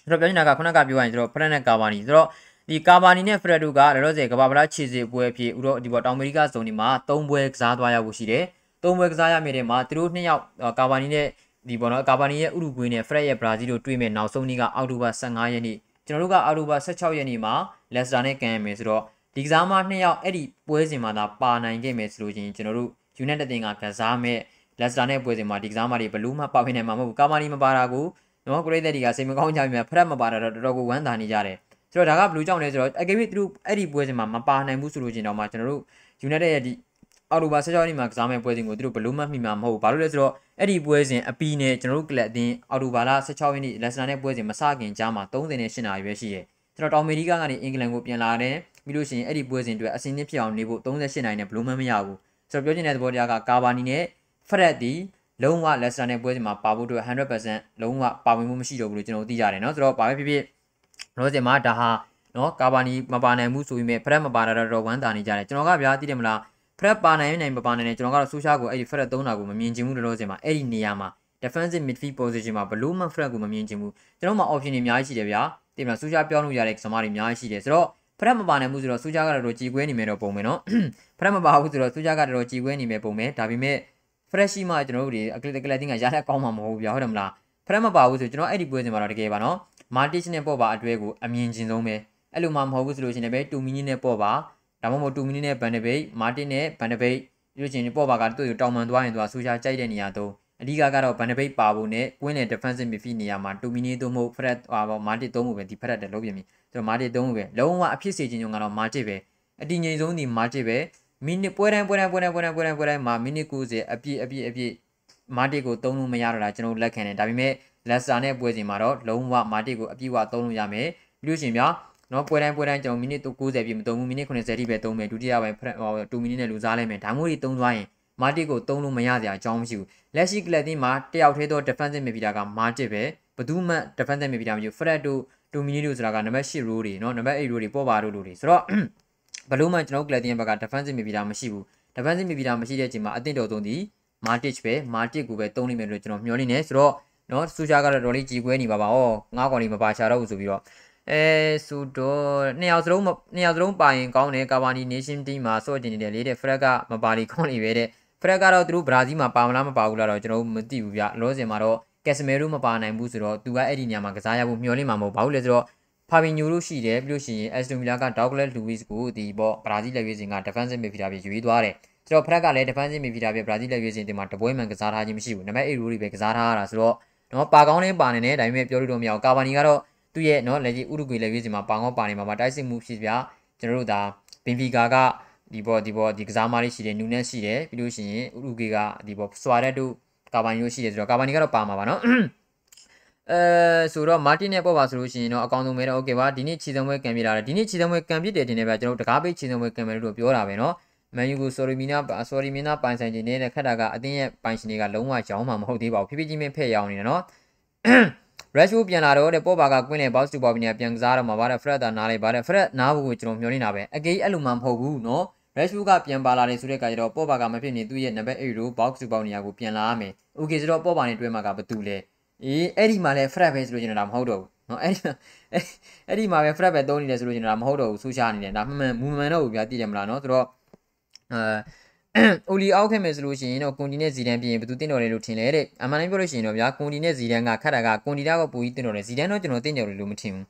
Speaker 1: ဆိုတော့ပြောချင်တာကခုနကပြောရရင်ဆိုတော့ဖရက်နဲ့ကာဗာနီဆိုတော့ဒီကာဗာနီနဲ့ဖရက်တို့ကလောလောဆယ်ကမ္ဘာပလားခြေစစ်ပွဲအဖြစ်ဥရောဒီပေါ်တောင်အမေရိကဇုန်ဒီမှာ၃ပွဲကစားသွားရဖို့ရှိတယ်။၃ပွဲကစားရမယ့်တဲ့မှာသူတို့နှစ်ယောက်ကာဗာနီနဲ့ဒီပေါ်တော့ကာဗာနီရဲ့ဥရုဂွေးနဲ့ဖရက်ရဲ့ဘရာဇီးတို့တွေ့မဲ့နောက်ဆုံးနေ့ကအောက်တိုဘာ15ရက်နေ့ ကျွန်တော်တို့ကအောက်တိုဘာ16ရက်နေ့မှာလက်စတာနဲ့ကန်ရမယ်ဆိုတော့ဒီကစားမနှစ်ယောက်အဲ့ဒီပွဲစဉ်မှာသာပါနိုင်ခဲ့မယ်ဆိုလို့ချင်းကျွန်တော်တို့ United တင်ကကစားမဲ့လက်စတာနဲ့ပွဲစဉ်မှာဒီကစားမတွေဘလူးမှပါဖိနေမှာမဟုတ်ဘူးကာမာနီမပါတာကိုနော်ကရိတ်တဲ့ဒီကစိတ်မကောင်းကြပြီဖရက်မပါတာတော့တော်တော်ကိုဝမ်းသာနေကြတယ်ဆိုတော့ဒါကဘလူးကြောင့်လဲဆိုတော့အကေဘီသူတို့အဲ့ဒီပွဲစဉ်မှာမပါနိုင်ဘူးဆိုလို့ချင်းတော့မှကျွန်တော်တို့ United ရဲ့ဒီ အော်တိုဘာ16ရက်နေ့မှာကစားမဲ့ပွဲစဉ်ကိုသူတို့ဘလို့မှတ်မိမှာမဟုတ်ဘူးဘာလို့လဲဆိုတော့အဲ့ဒီပွဲစဉ်အပီးနဲ့ကျွန်တော်တို့ကလပ်အတင်းအော်တိုဘာလ16ရက်နေ့လက်စတာနဲ့ပွဲစဉ်မစခင်ကြားမှာ38နဲ့8နာရီပဲရှိရဲကျွန်တော်တောင်အမေရိကကနေအင်္ဂလန်ကိုပြန်လာတယ်ပြီးလို့ရှိရင်အဲ့ဒီပွဲစဉ်အတွက်အစင်းနှစ်ဖြစ်အောင်နေဖို့38နိုင်နဲ့ဘလို့မှမရဘူးဆိုတော့ပြောချင်တဲ့သဘောတရားကကာဗာနီနဲ့ဖရက်ဒီလုံးဝလက်စတာနဲ့ပွဲစဉ်မှာပါဖို့အတွက်100%လုံးဝပါဝင်မှုမရှိတော့ဘူးလို့ကျွန်တော်သိကြတယ်เนาะဆိုတော့ဘာပဲဖြစ်ဖြစ်လောစင်မှာဒါဟာเนาะကာဗာနီမပါနိုင်ဘူးဆိုပြီးမြဲဖရက်မပါတာတော့ဝမ်းသာနေကြတယ်ကျွန်တော်ကဗျာသိတယ်မလား ဖရက်ပါနိုင်နိုင်မပါနိုင်နဲ့ကျွန်တော်ကတော့ဆူရှာကိုအဲ့ဒီဖရက်သုံးတာကိုမမြင်ချင်ဘူးလို့စင်မှာအဲ့ဒီနေရာမှာ defensive midfield position မှာဘလို့မှ fret ကိုမမြင်ချင်ဘူးကျွန်တော်မှာ option တွေအများကြီးရှိတယ်ဗျာတိမလားဆူရှာပြောင်းလို့ရတဲ့ကစားမတွေအများကြီးရှိတယ်ဆိုတော့ဖရက်မပါနိုင်ဘူးဆိုတော့ဆူရှာကတော့ကြည်ကွဲနေမယ်တော့ပုံမယ်နော်ဖရက်မပါဘူးဆိုတော့ဆူရှာကတော့ကြည်ကွဲနေမယ်ပုံမယ်ဒါပေမဲ့ fresh ရှိမှကျွန်တော်တို့တွေအကလစ်ကလစ်တင်းကရတဲ့ကောင်းမှာမဟုတ်ဘူးဗျာဟုတ်တယ်မလားဖရက်မပါဘူးဆိုကျွန်တော်အဲ့ဒီပွဲစဉ်မှာတော့တကယ်ပါနော် martic နဲ့ပေါ့ပါအတွဲကိုအမြင်ချင်းဆုံးပဲအဲ့လိုမှမဟုတ်ဘူးဆိုလို့ရှိရင်လည်း2 minute နဲ့ပေါ့ပါ ဒါမှမဟုတ်2 minute နဲ့ဘန်ဒပိတ် martin နဲ့ဘန်ဒပိတ်ရွေးချင်ပေါ့ပါကသူ့ကိုတောင်မှန်သွားရင်သူကဆူရှာကြိုက်တဲ့နေရာတော့အဓိကကတော့ဘန်ဒပိတ်ပါဖို့နဲ့ကွင်းနဲ့ defensive midfield နေရာမှာ2 minute သို့မဟုတ် fret ဟာပေါ့ martin သုံးဖို့ပဲဒီ fret တယ်လုံးပြင်ပြီဆိုတော့ martin သုံးဖို့ပဲလုံးဝအဖြစ်စေခြင်းကြောင့်ကတော့ martin ပဲအတည်ငြိမ်ဆုံးဒီ martin ပဲမိနစ်ပွဲတိုင်းပွဲတိုင်းပွဲတိုင်းပွဲတိုင်းပွဲတိုင်းပွဲတိုင်းမှာမိနစ်90အပြည့်အပြည့်အပြည့်မာတစ်ကိုသုံးလို့မရတော့တာကျွန်တော်လက်ခံတယ်ဒါပေမဲ့လက်စတာနဲ့ပွဲစဉ်မှာတော့လုံးဝမာတစ်ကိုအပြည့်အဝသုံးလို့ရမယ်ပြီးလို့ရှိရင်ဗျာ နော်ပွဲတိုင်းပွဲတိုင်းကျွန်တော်မိနစ်90ပြည့်မသုံးဘူးမိနစ်90ထိပဲသုံးမယ်ဒုတိယပိုင်းဟို2မိနစ်နဲ့လူစားလိုက်မယ်ဒါမျိုးတွေသုံးသွားရင်မာတစ်ကိုသုံးလို့မရစရာအကြောင်းမရှိဘူးလက်ရှိကလပ်တင်းမှာတယောက်သေးသော defensive midfielder ကမာတစ်ပဲဘယ်သူမှ defensive midfielder မရှိဘူး Fred တို့2မိနစ်တို့ဆိုတာကနံပါတ်8 row တွေနော်နံပါတ်8 row တွေပေါ်ပါတို့လူတွေဆိုတော့ဘလို့မှကျွန်တော်ကလပ်တင်းဘက်က defensive midfielder မရှိဘူး defensive midfielder မရှိတဲ့အချိန်မှာအသင့်တော်ဆုံးဒီ Matic ပဲ Matic ကိုပဲတုံးနေမယ်လို့ကျွန်တော်မျှော်လင့်နေဆိုတော့နော်စူချာကတော့တော်လေးကြည်ကွဲနေပါပါဩငါးကောင်လေးမပါချတော့ဘူးဆိုပြီးတော့ အဲဆိုတော့နှစ်ယောက်စလုံးနှစ်ယောက်စလုံးပါရင်ကောင်းတယ်ကာဗာနီနေရှင်တီးမှာစော့ကျင်နေတယ်လေတဲ့ဖရက်ကမပါလီကောင်းနေပဲတဲ့ဖရက်ကတော့သူတို့ဘရာဇီးမှာပါမလားမပါဘူးလားတော့ကျွန်တော်မသိဘူးဗျလောစင်မှာတော့ကက်စမဲရိုမပါနိုင်ဘူးဆိုတော့သူကအဲ့ဒီနေရာမှာကစားရဖို့မျှော်လင့်မှာမဟုတ်ဘာလို့လဲဆိုတော့ဖာဘီညိုတို့ရှိတယ်ပြီးလို့ရှိရင်အက်စတိုမီလာကဒေါက်ဂလက်လူဝစ်ကိုဒီပေါ့ဘရာဇီးလက်ရွေးစင်က defensive midfielder ပြရွေးသွားတယ်ဆိုတော့ဖရက်ကလည်း defensive midfielder ပြဘရာဇီးလက်ရွေးစင်တင်မှာတပွဲမှန်ကစားထားခြင်းမရှိဘူးနံပါတ်8ရိုးတွေပဲကစားထားရတာဆိုတော့နော်ပါကောင်းလေးပါနေတယ်ဒါပေမဲ့ပြောလို့တော့မရအောင်ကာဗာနီကတော့ သူ့ရဲ့နော်လက်ကြီးဥရုဂွေလက်ရွေးစင်မှာပါကောင်းပါနေမှာပါတိုက်စစ်မှုဖြစ်ပြကျွန်တော်တို့ဒါဘင်ဖီကာကဒီဘောဒီဘောဒီကစားမလေးရှိတယ်နူနက်ရှိတယ်ပြီးလို့ရှိရင်ဥရုဂေကဒီဘောဆွာရက်တို့ကာဗာနီတို့ရှိတယ်ဆိုတော့ကာဗာနီကတော့ပါမှာပါနော်အဲဆိုတော့မာတင်နဲ့ပေါ့ပါဆိုလို့ရှိရင်တော့အကောင်းဆုံးပဲတော့โอเคပါဒီနေ့ခြေစံပွဲကံပြလာတယ်ဒီနေ့ခြေစံပွဲကံပြတယ်တင်နေပါကျွန်တော်တကားပိတ်ခြေစံပွဲကံမယ်လို့ပြောတာပဲเนาะမန်ယူကိုဆော်ရီမီနာဆော်ရီမီနာပိုင်ဆိုင်ခြင်းနဲ့ခက်တာကအတင်းရဲ့ပိုင်ရှင်တွေကလုံးဝရောင်းမှာမဟုတ်သေးပါဘူးဖြည်းဖြည်းချင်းပဲဖဲ့ရောင်းနေတယ်เนาะ Rashford ပြန်လာတော့တဲ့ပေါ်ပါကကွင်းနဲ့ box to box နဲ့ပြန်ကစားတော့မှာဗါတဲ့ Fred တာနားလိုက်ဗါတဲ့ Fred နားဖို့ကိုကျွန်တော်မျှော်နေတာပဲအကေးအဲ့လိုမှမဟုတ်ဘူးเนาะ Rashford ကပြန်ပါလာတယ်ဆိုတဲ့အခါကျတော့ပေါ်ပါကမဖြစ်နေသူ့ရဲ့နံပါတ်8ကို box to box နေရာကိုပြန်လာရမယ်။ Okay ဆိုတော့ပေါ်ပါနေတွဲမှာကဘာတူလဲ။အေးအဲ့ဒီမှာလဲ Fred ပဲဆိုလို့ကျွန်တော်ဒါမဟုတ်တော့ဘူး။နော်အဲ့ဒီအဲ့ဒီမှာပဲ Fred ပဲသုံးနေတယ်ဆိုလို့ကျွန်တော်ဒါမဟုတ်တော့ဘူးဆူရှာနေတယ်ဒါမှန်မှန်မူမှန်တော့ဘူးဗျာသိတယ်မလားနော်ဆိုတော့အဲ အိုလီအောက်ခဲ့မယ်ဆိုလို့ရှိရင်တော့ကွန်တီနဲ့ဇီဒန်ပြင်ဘယ်သူတင်တော်လဲလို့ထင်လဲတဲ့အမှန်တိုင်းပြောလို့ရှိရင်တော့ဗျာကွန်တီနဲ့ဇီဒန်ကခတ်တာကကွန်တီတာကပူကြီးတင်တော်တယ်ဇီဒန်တော့ကျွန်တော်တင်တော်တယ်လို့မထင်ဘူး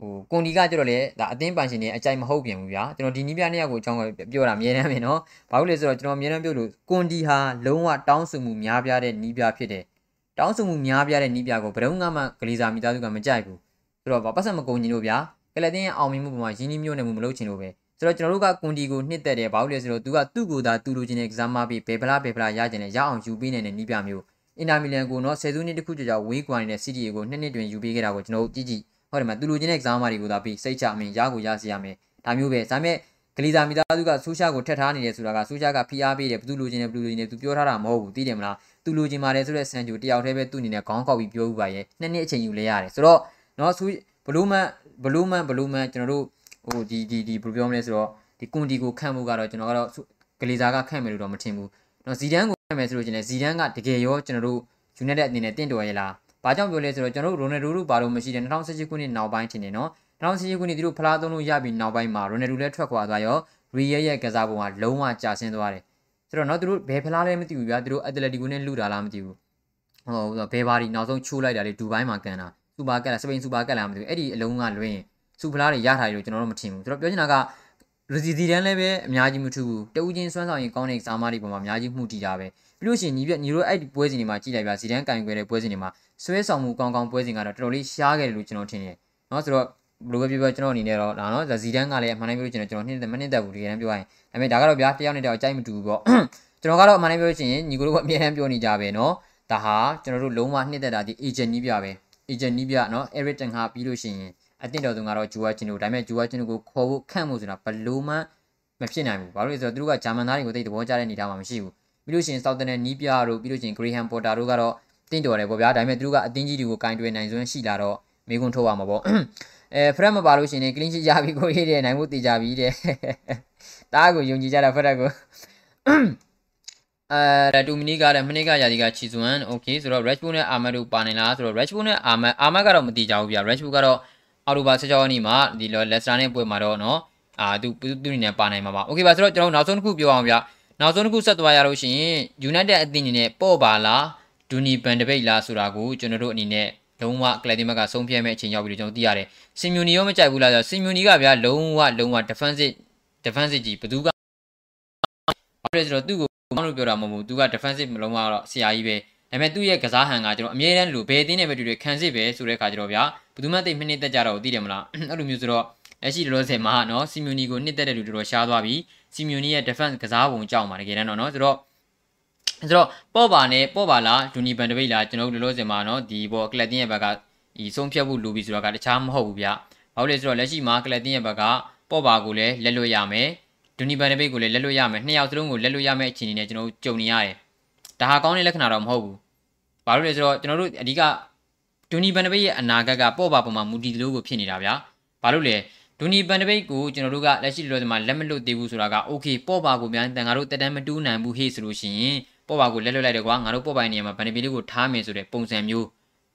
Speaker 1: ဟိုကွန်ဒီကကျတော့လေဒါအသင်းပိုင်ရှင်တွေအကြိုက်မဟုတ်ပြန်ဘူးဗျာကျွန်တော်ဒီနီးပြနှစ်ယောက်ကိုအကြောင်းပြောတာအမြဲတမ်းပဲနော်ဘာလို့လဲဆိုတော့ကျွန်တော်အမြဲတမ်းပြောလို့ကွန်ဒီဟာလုံးဝတောင်းဆိုမှုများပြားတဲ့နီးပြဖြစ်တယ်တောင်းဆိုမှုများပြားတဲ့နီးပြကိုဘယ်တော့မှဂလီဇာမိသားစုကမကြိုက်ဘူးဆိုတော့ပတ်ဆက်မကုန်ညီလို့ဗျာကလတင်ရဲ့အောင်မြင်မှုပေါ်မှာရင်းနှီးမျိုးနဲ့မှုမလုပ်ချင်လို့ပဲ ဆိုတော့ကျွန်တော်တို့ကကွန်ဒီကိုနှစ်သက်တယ်ဘာလို့လဲဆိုတော့သူကသူ့ကိုယ်သာသူ့လိုချင်တဲ့ကစားမပြီးဘယ်ဖလားဘယ်ဖလားရကျင်တယ်ရအောင်ယူပေးနေတဲ့နီးပြမျိုးအင်တာမီလန်ကိုနော်ဆယ်စုနှစ်တခုကြာကြာဝေးကွာနေတဲ့စီးတီကိုနှစ်နှစ်တွင်ယူပေးခဲ့တာကိုကျွန်တော်တို့ကြည့်ကြည့်ဟုတ်တယ်မသူလူချင်းတဲ့ကစားမတွေကိုသာပြီးစိတ်ချအမင်းရကိုရစီရမယ်ဒါမျိုးပဲဒါပေမဲ့ဂလီဇာမိသားစုကဆူရှာကိုထက်ထားနေတယ်ဆိုတာကဆူရှာကဖိအားပေးတယ်ဘသူလူချင်းနဲ့ဘသူလူချင်းနဲ့သူပြောထားတာမဟုတ်ဘူးသိတယ်မလားသူလိုချင်ပါတယ်ဆိုတဲ့ဆန်ဂျိုတယောက်တည်းပဲသူ့အနေနဲ့ခေါင်းကောက်ပြီးပြောဥပါရဲ့နှစ်နှစ်အချိန်ယူလဲရတယ်ဆိုတော့နော်ဆူဘလူးမန်ဘလူးမန်ဘလူးမန်ကျွန်တော်တို့ ဟိုဒီဒီဒီဘယ်လိုပြောမလဲဆိုတော့ဒီကွန်တီကိုခန့်မှုကတော့ကျွန်တော်ကတော့ဂလီဇာကခန့်မယ်လို့တော့မထင်ဘူးနော်ဇီဒန်ကိုခန့်မယ်ဆိုလို့ချင်းလည်းဇီဒန်ကတကယ်ရောကျွန်တော်တို့ယူနိုက်တက်အနေနဲ့တင့်တော်ရဲ့လားဘာကြောင့်ပြောလဲဆိုတော့ကျွန်တော်တို့ရိုနယ်ဒိုတို့ဘာလို့မရှိတယ်2018ခုနှစ်နောက်ပိုင်းထင်တယ်နော်2018ခုနှစ်သူတို့ဖလားသုံးလို့ရပြီးနောက်ပိုင်းမှာရိုနယ်ဒိုလည်းထွက်ခွာသွားရောရီယယ်ရဲ့ကစားပုံကလုံးဝကျဆင်းသွားတယ်ဆိုတော့နော်သူတို့ဘယ်ဖလားလဲမသိဘူးဗျာသူတို့အက်တလက်တီကိုနဲ့လူတာလားမသိဘူးဟိုဘယ်ဘာဒီနောက်ဆုံးချိုးလိုက်တာလေဒူဘိုင်းမှာကန်တာစူပါကက်လားစပိန်စူပါကက်လားမသိဘူးအဲ့ဒီအလုံးကလွင် စူဖလားတွေရထားတယ်လို့ကျွန်တော်တို့မထင်ဘူးဆိုတော့ပြောချင်တာကရစီစီတန်းလည်းပဲအများကြီးမထူဘူးတဦးချင်းစွမ်းဆောင်ရင်ကောင်းတဲ့စာမတွေပေါ်မှာအများကြီးမှုတည်တာပဲပြီးလို့ရှိရင်ညီပြညီတို့အဲ့ဒီပွဲစဉ်တွေမှာကြည့်လိုက်ပါစီတန်းကင်ခွဲတဲ့ပွဲစဉ်တွေမှာဆွဲဆောင်မှုကောင်းကောင်းပွဲစဉ်ကတော့တော်တော်လေးရှားခဲ့တယ်လို့ကျွန်တော်ထင်တယ်เนาะဆိုတော့ဘလိုပဲပြောပြောကျွန်တော်အနေနဲ့တော့ဒါเนาะဇီဒန်ကလည်းအမှန်တမ်းပြောလို့ကျွန်တော်ကျွန်တော်နှစ်မနှစ်သက်ဘူးတကယ်တမ်းပြောရရင်ဒါပေမဲ့ဒါကတော့ဗျာတယောက်နဲ့တယောက်အကြိုက်မတူဘူးပေါ့ကျွန်တော်ကတော့အမှန်တမ်းပြောလို့ရှိရင်ညီကိုတို့ကအမြဲတမ်းပြောနေကြပဲเนาะဒါဟာကျွန်တော်တို့လုံးဝနှစ်သက်တာဒီ agent နီးပြပဲ agent နီးပြเนาะ Eric Ten ဟာပြီးလို့ရှိရင် အတင်းတော်သူကတော့ဂျူဝါချင်းတို့ဒါပေမဲ့ဂျူဝါချင်းတို့ကိုခေါ်ဖို့ခန့်ဖို့ဆိုတာဘလို့မှမဖြစ်နိုင်ဘူးဘာလို့လဲဆိုတော့သူတို့ကဂျာမန်သားတွေကိုသိတဲ့သဘောကျတဲ့အနေအထားမှာမရှိဘူးပြီးလို့ရှိရင် Southern နဲ့နီးပြတို့ပြီးလို့ရှိရင် Graham Potter တို့ကတော့တင်းတော်တယ်ပေါ့ဗျာဒါပေမဲ့သူတို့ကအတင်းကြီးတွေကိုကင်တွယ်နိုင်စွမ်းရှိလာတော့မေကွန်းထုတ်ရမှာပေါ့အဲဖရက်မပါလို့ရှိရင် clean sheet ရပြီကိုရေးတယ်နိုင်ဖို့တည်ကြပြီတဲ့တားကိုယုံကြည်ကြတာဖရက်ကိုအဲတူမီနီကလည်းမနေ့ကရာဒီကချီစွမ်โอเคဆိုတော့ Rashford နဲ့ Ahmad တို့ပါနေလားဆိုတော့ Rashford နဲ့ Ahmad Ahmad ကတော့မတည်ကြဘူးဗျာ Rashford ကတော့ အော်တိုဘာ16ရက်နေ့မှာဒီ Leicester နဲ့ပွဲမှာတော့เนาะအာသူသူအနေနဲ့ပါနိုင်မှာပါโอเคပါဆိုတော့ကျွန်တော်နောက်ဆုံးတစ်ခုပြောအောင်ဗျာနောက်ဆုံးတစ်ခုဆက်သွားရလို့ရှိရင် United အသင်းအနေနဲ့ပေါ့ပါလားဒူနီဘန်ဒပိတ်လားဆိုတာကိုကျွန်တော်တို့အနေနဲ့လုံးဝကလပ်တင်ဘက်ကဆုံးဖြတ်မဲ့အချိန်ရောက်ပြီလို့ကျွန်တော်သိရတယ်။စင်မြူနီရောမကြိုက်ဘူးလားဆိုတော့စင်မြူနီကဗျာလုံးဝလုံးဝ defensive defensive ကြီးဘယ်သူကဘာလဲဆိုတော့သူ့ကိုဘာလို့ပြောတာမဟုတ်ဘူး။ तू က defensive မလုံးဝတော့ဆရာကြီးပဲ။ ဒါပေမဲ့သူ့ရဲ့ကစားဟန်ကကျွန်တော်အမြဲတမ်းလို့ဘယ်အသင်းနဲ့ပဲတူတူခံစစ်ပဲဆိုတဲ့ခါကျတော့ဗျာဘယ်သူမှသိမနှစ်သက်ကြတော့သိတယ်မလား။အဲ့လိုမျိုးဆိုတော့လက်ရှိလောဆယ်မှာနော်စီမြူနီကိုနှစ်သက်တဲ့လူတော်တော်ရှားသွားပြီ။စီမြူနီရဲ့ defense ကစားပုံကြောက်မှာတကယ်တမ်းတော့နော်ဆိုတော့ဆိုတော့ပေါ့ပါနဲ့ပေါ့ပါလားဒူနီဘန်ဒပိတ်လားကျွန်တော်တို့လို့စင်မှာနော်ဒီဘောကလပ်တင်းရဲ့ဘက်ကဒီဆုံးဖြတ်ဖို့လိုပြီဆိုတော့ကတခြားမဟုတ်ဘူးဗျ။ဘာလို့လဲဆိုတော့လက်ရှိမှာကလပ်တင်းရဲ့ဘက်ကပေါ့ပါကိုလည်းလက်လွတ်ရမယ်။ဒူနီဘန်ဒပိတ်ကိုလည်းလက်လွတ်ရမယ်။နှစ်ယောက်စလုံးကိုလက်လွတ်ရမယ့်အခြေအနေနဲ့ကျွန်တော်တို့ကြုံနေရတယ်။ဒါဟာကောင်းတဲ့လက္ခဏာတော့မဟုတ်ဘူး။ ဘာလို့လဲဆိုတော့ကျွန်တော်တို့အဓိကဒူနီဘန်ဒပိတ်ရဲ့အနာဂတ်ကပေါ့ပါပေါ်မှာမူတည်တယ်လို့ကိုဖြစ်နေတာဗျာ။ဘာလို့လဲဒူနီဘန်ဒပိတ်ကိုကျွန်တော်တို့ကလက်ရှိလောဒီမှာလက်မလွတ်သေးဘူးဆိုတာကโอเคပေါ့ပါကိုမြန်တန်ငါတို့တက်တန်းမတူးနိုင်ဘူးဟေ့ဆိုလို့ရှိရင်ပေါ့ပါကိုလက်လွတ်လိုက်တယ်ကွာငါတို့ပေါ့ပိုင်နေရာမှာဗန်ဒပီလေးကိုထားမယ်ဆိုတဲ့ပုံစံမျိုး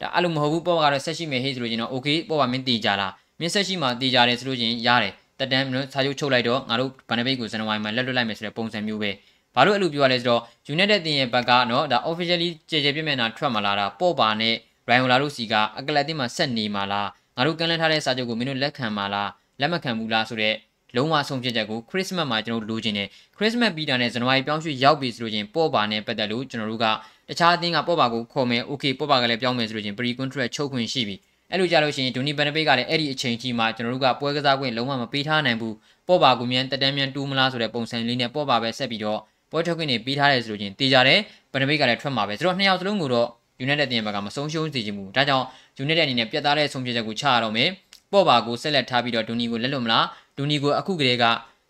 Speaker 1: ဒါအဲ့လိုမဟုတ်ဘူးပေါ့ပါကတော့ဆက်ရှိမယ်ဟေ့ဆိုလို့ချင်းတော့โอเคပေါ့ပါမင်းတည်ကြလားမင်းဆက်ရှိမှတည်ကြတယ်ဆိုလို့ချင်းရတယ်တက်တန်းမျိုးစာချုပ်ချုပ်လိုက်တော့ငါတို့ဗန်ဒပိတ်ကိုဇန်နဝါရီမှာလက်လွတ်လိုက်မယ်ဆိုတဲ့ပုံစံမျိုးပဲ ဘာလို့အဲ့လိုပြောရလဲဆိုတော့ United တင်ရဲ့ဘက်ကနော်ဒါ officially ကြေကြေပြည့်မျက်နှာထွက်မလာတာပော့ပါနဲ့ Ryan Ola တို့စီကအကလက်တင်မှာဆက်နေမှာလားငါတို့ကန်လန်းထားတဲ့စာချုပ်ကိုမင်းတို့လက်ခံမှာလားလက်မခံဘူးလားဆိုတော့လုံးဝဆုံးဖြတ်ချက်ကို Christmas မှာကျွန်တော်လိုချင်တယ် Christmas ပြီးတာနဲ့ဇန်နဝါရီပြောင်းရွှေ့ရောက်ပြီဆိုလို့ချင်းပေါ်ပါနဲ့ပတ်သက်လို့ကျွန်တော်တို့ကတခြားအသင်းကပေါ်ပါကိုခေါ်မယ် okay ပေါ်ပါကလည်းပြောင်းမယ်ဆိုလို့ချင်း pre contract ချုပ်ခွင့်ရှိပြီအဲ့လိုကြလို့ရှိရင်ဒူနီဘန်နပိတ်ကလည်းအဲ့ဒီအချိန်ကြီးမှာကျွန်တော်တို့ကပွဲကစားခွင့်လုံးဝမပေးထားနိုင်ဘူးပေါ်ပါကိုမြန်တက်တန်းမြန်တူးမလားဆိုတဲ့ပုံစံလေးနဲ့ပေါ်ပါပဲဆက်ပြီးတော့ ပွဲထုတ်ခွင့်နေပေးထားတယ်ဆိုလို့ချင်းတေးကြတယ်ဘန်နပိတ်ကလည်းထွက်မှာပဲဆိုတော့နှစ်ယောက်စလုံးကိုတော့ United တင်ဘက်ကမဆုံးရှုံးစေချင်ဘူးဒါကြောင့် United အနေနဲ့ပြတ်သားတဲ့ဆုံးဖြတ်ချက်ကိုချရတော့မယ်ပေါ့ပါကိုဆက်လက်ထားပြီးတော့ဒူနီကိုလက်လွတ်မလားဒူနီကိုအခုကလေးက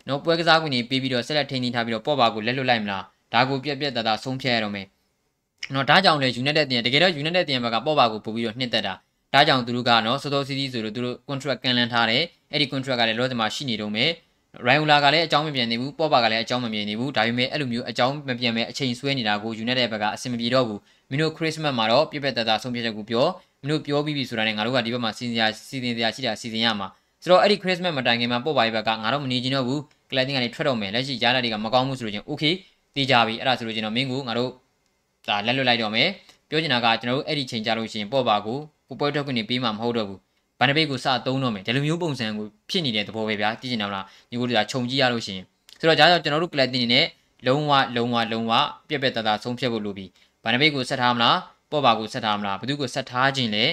Speaker 1: နော်ပွဲကစားခွင့်နေပေးပြီးတော့ဆက်လက်ထိန်းသိမ်းထားပြီးတော့ပေါ့ပါကိုလက်လွတ်လိုက်မလားဒါကိုပြက်ပြက်တသားဆုံးဖြတ်ရတော့မယ်နော်ဒါကြောင့်လေ United တင်တကယ်တော့ United တင်ဘက်ကပေါ့ပါကိုပို့ပြီးတော့နှစ်သက်တာဒါကြောင့်သူတို့ကနော်စောစောစီးစီးဆိုလို့သူတို့ contract ကန်လန်းထားတယ်အဲ့ဒီ contract ကလည်းလောစမှာရှိနေတော့မယ် ရိုင်ဝလာကလည်းအကြောင်းမပြန်နေဘူးပေါ့ပါကလည်းအကြောင်းမပြန်နေဘူးဒါပေမဲ့အဲ့လိုမျိုးအကြောင်းမပြန်မဲ့အချိန်ဆွဲနေတာကို United ဘက်ကအဆင်မပြေတော့ဘူးမင်းတို့ Christmas မှာတော့ပြက်ပြက်တသားဆုံးဖြတ်ချက်ကိုပြောမင်းတို့ပြောပြီးပြီဆိုတာနဲ့ငါတို့ကဒီဘက်မှာစီစဉ်ရစီစဉ်ရရှိတာစီစဉ်ရမှာဆိုတော့အဲ့ဒီ Christmas မတိုင်ခင်မှာပို့ပါရေးဘက်ကငါတော့မနေချင်တော့ဘူးကလပ်တင်ကနေထွက်တော့မယ်လက်ရှိရလာတွေကမကောင်းဘူးဆိုလို့ချင်း okay တေးကြပြီအဲ့ဒါဆိုလို့ချင်းတော့မင်းကိုငါတို့ဒါလက်လွတ်လိုက်တော့မယ်ပြောချင်တာကကျွန်တော်တို့အဲ့ဒီချိန်ကြလို့ရှိရင်ပို့ပါကိုကိုပွဲထုတ်ကနေပေးမှာမဟုတ်တော့ဘူး ဗန်ဒပိတ်ကိုစသုံးတော့မယ်ဒီလိုမျိုးပုံစံကိုဖြစ်နေတဲ့သဘောပဲဗျာကြည့်ချင်တော့လားညီကိုတို့ကခြုံကြည့်ရလို့ရှိရင်ဆိုတော့ဒါကြောင့်ကျွန်တော်တို့ကလပ်တင်နေနဲ့လုံးဝလုံးဝလုံးဝပြက်ပြက်တသားဆုံးဖြတ်ဖို့လိုပြီဗန်ဒပိတ်ကိုဆက်ထားမလားပေါ့ပါကိုဆက်ထားမလားဘသူကိုဆက်ထားခြင်းလဲ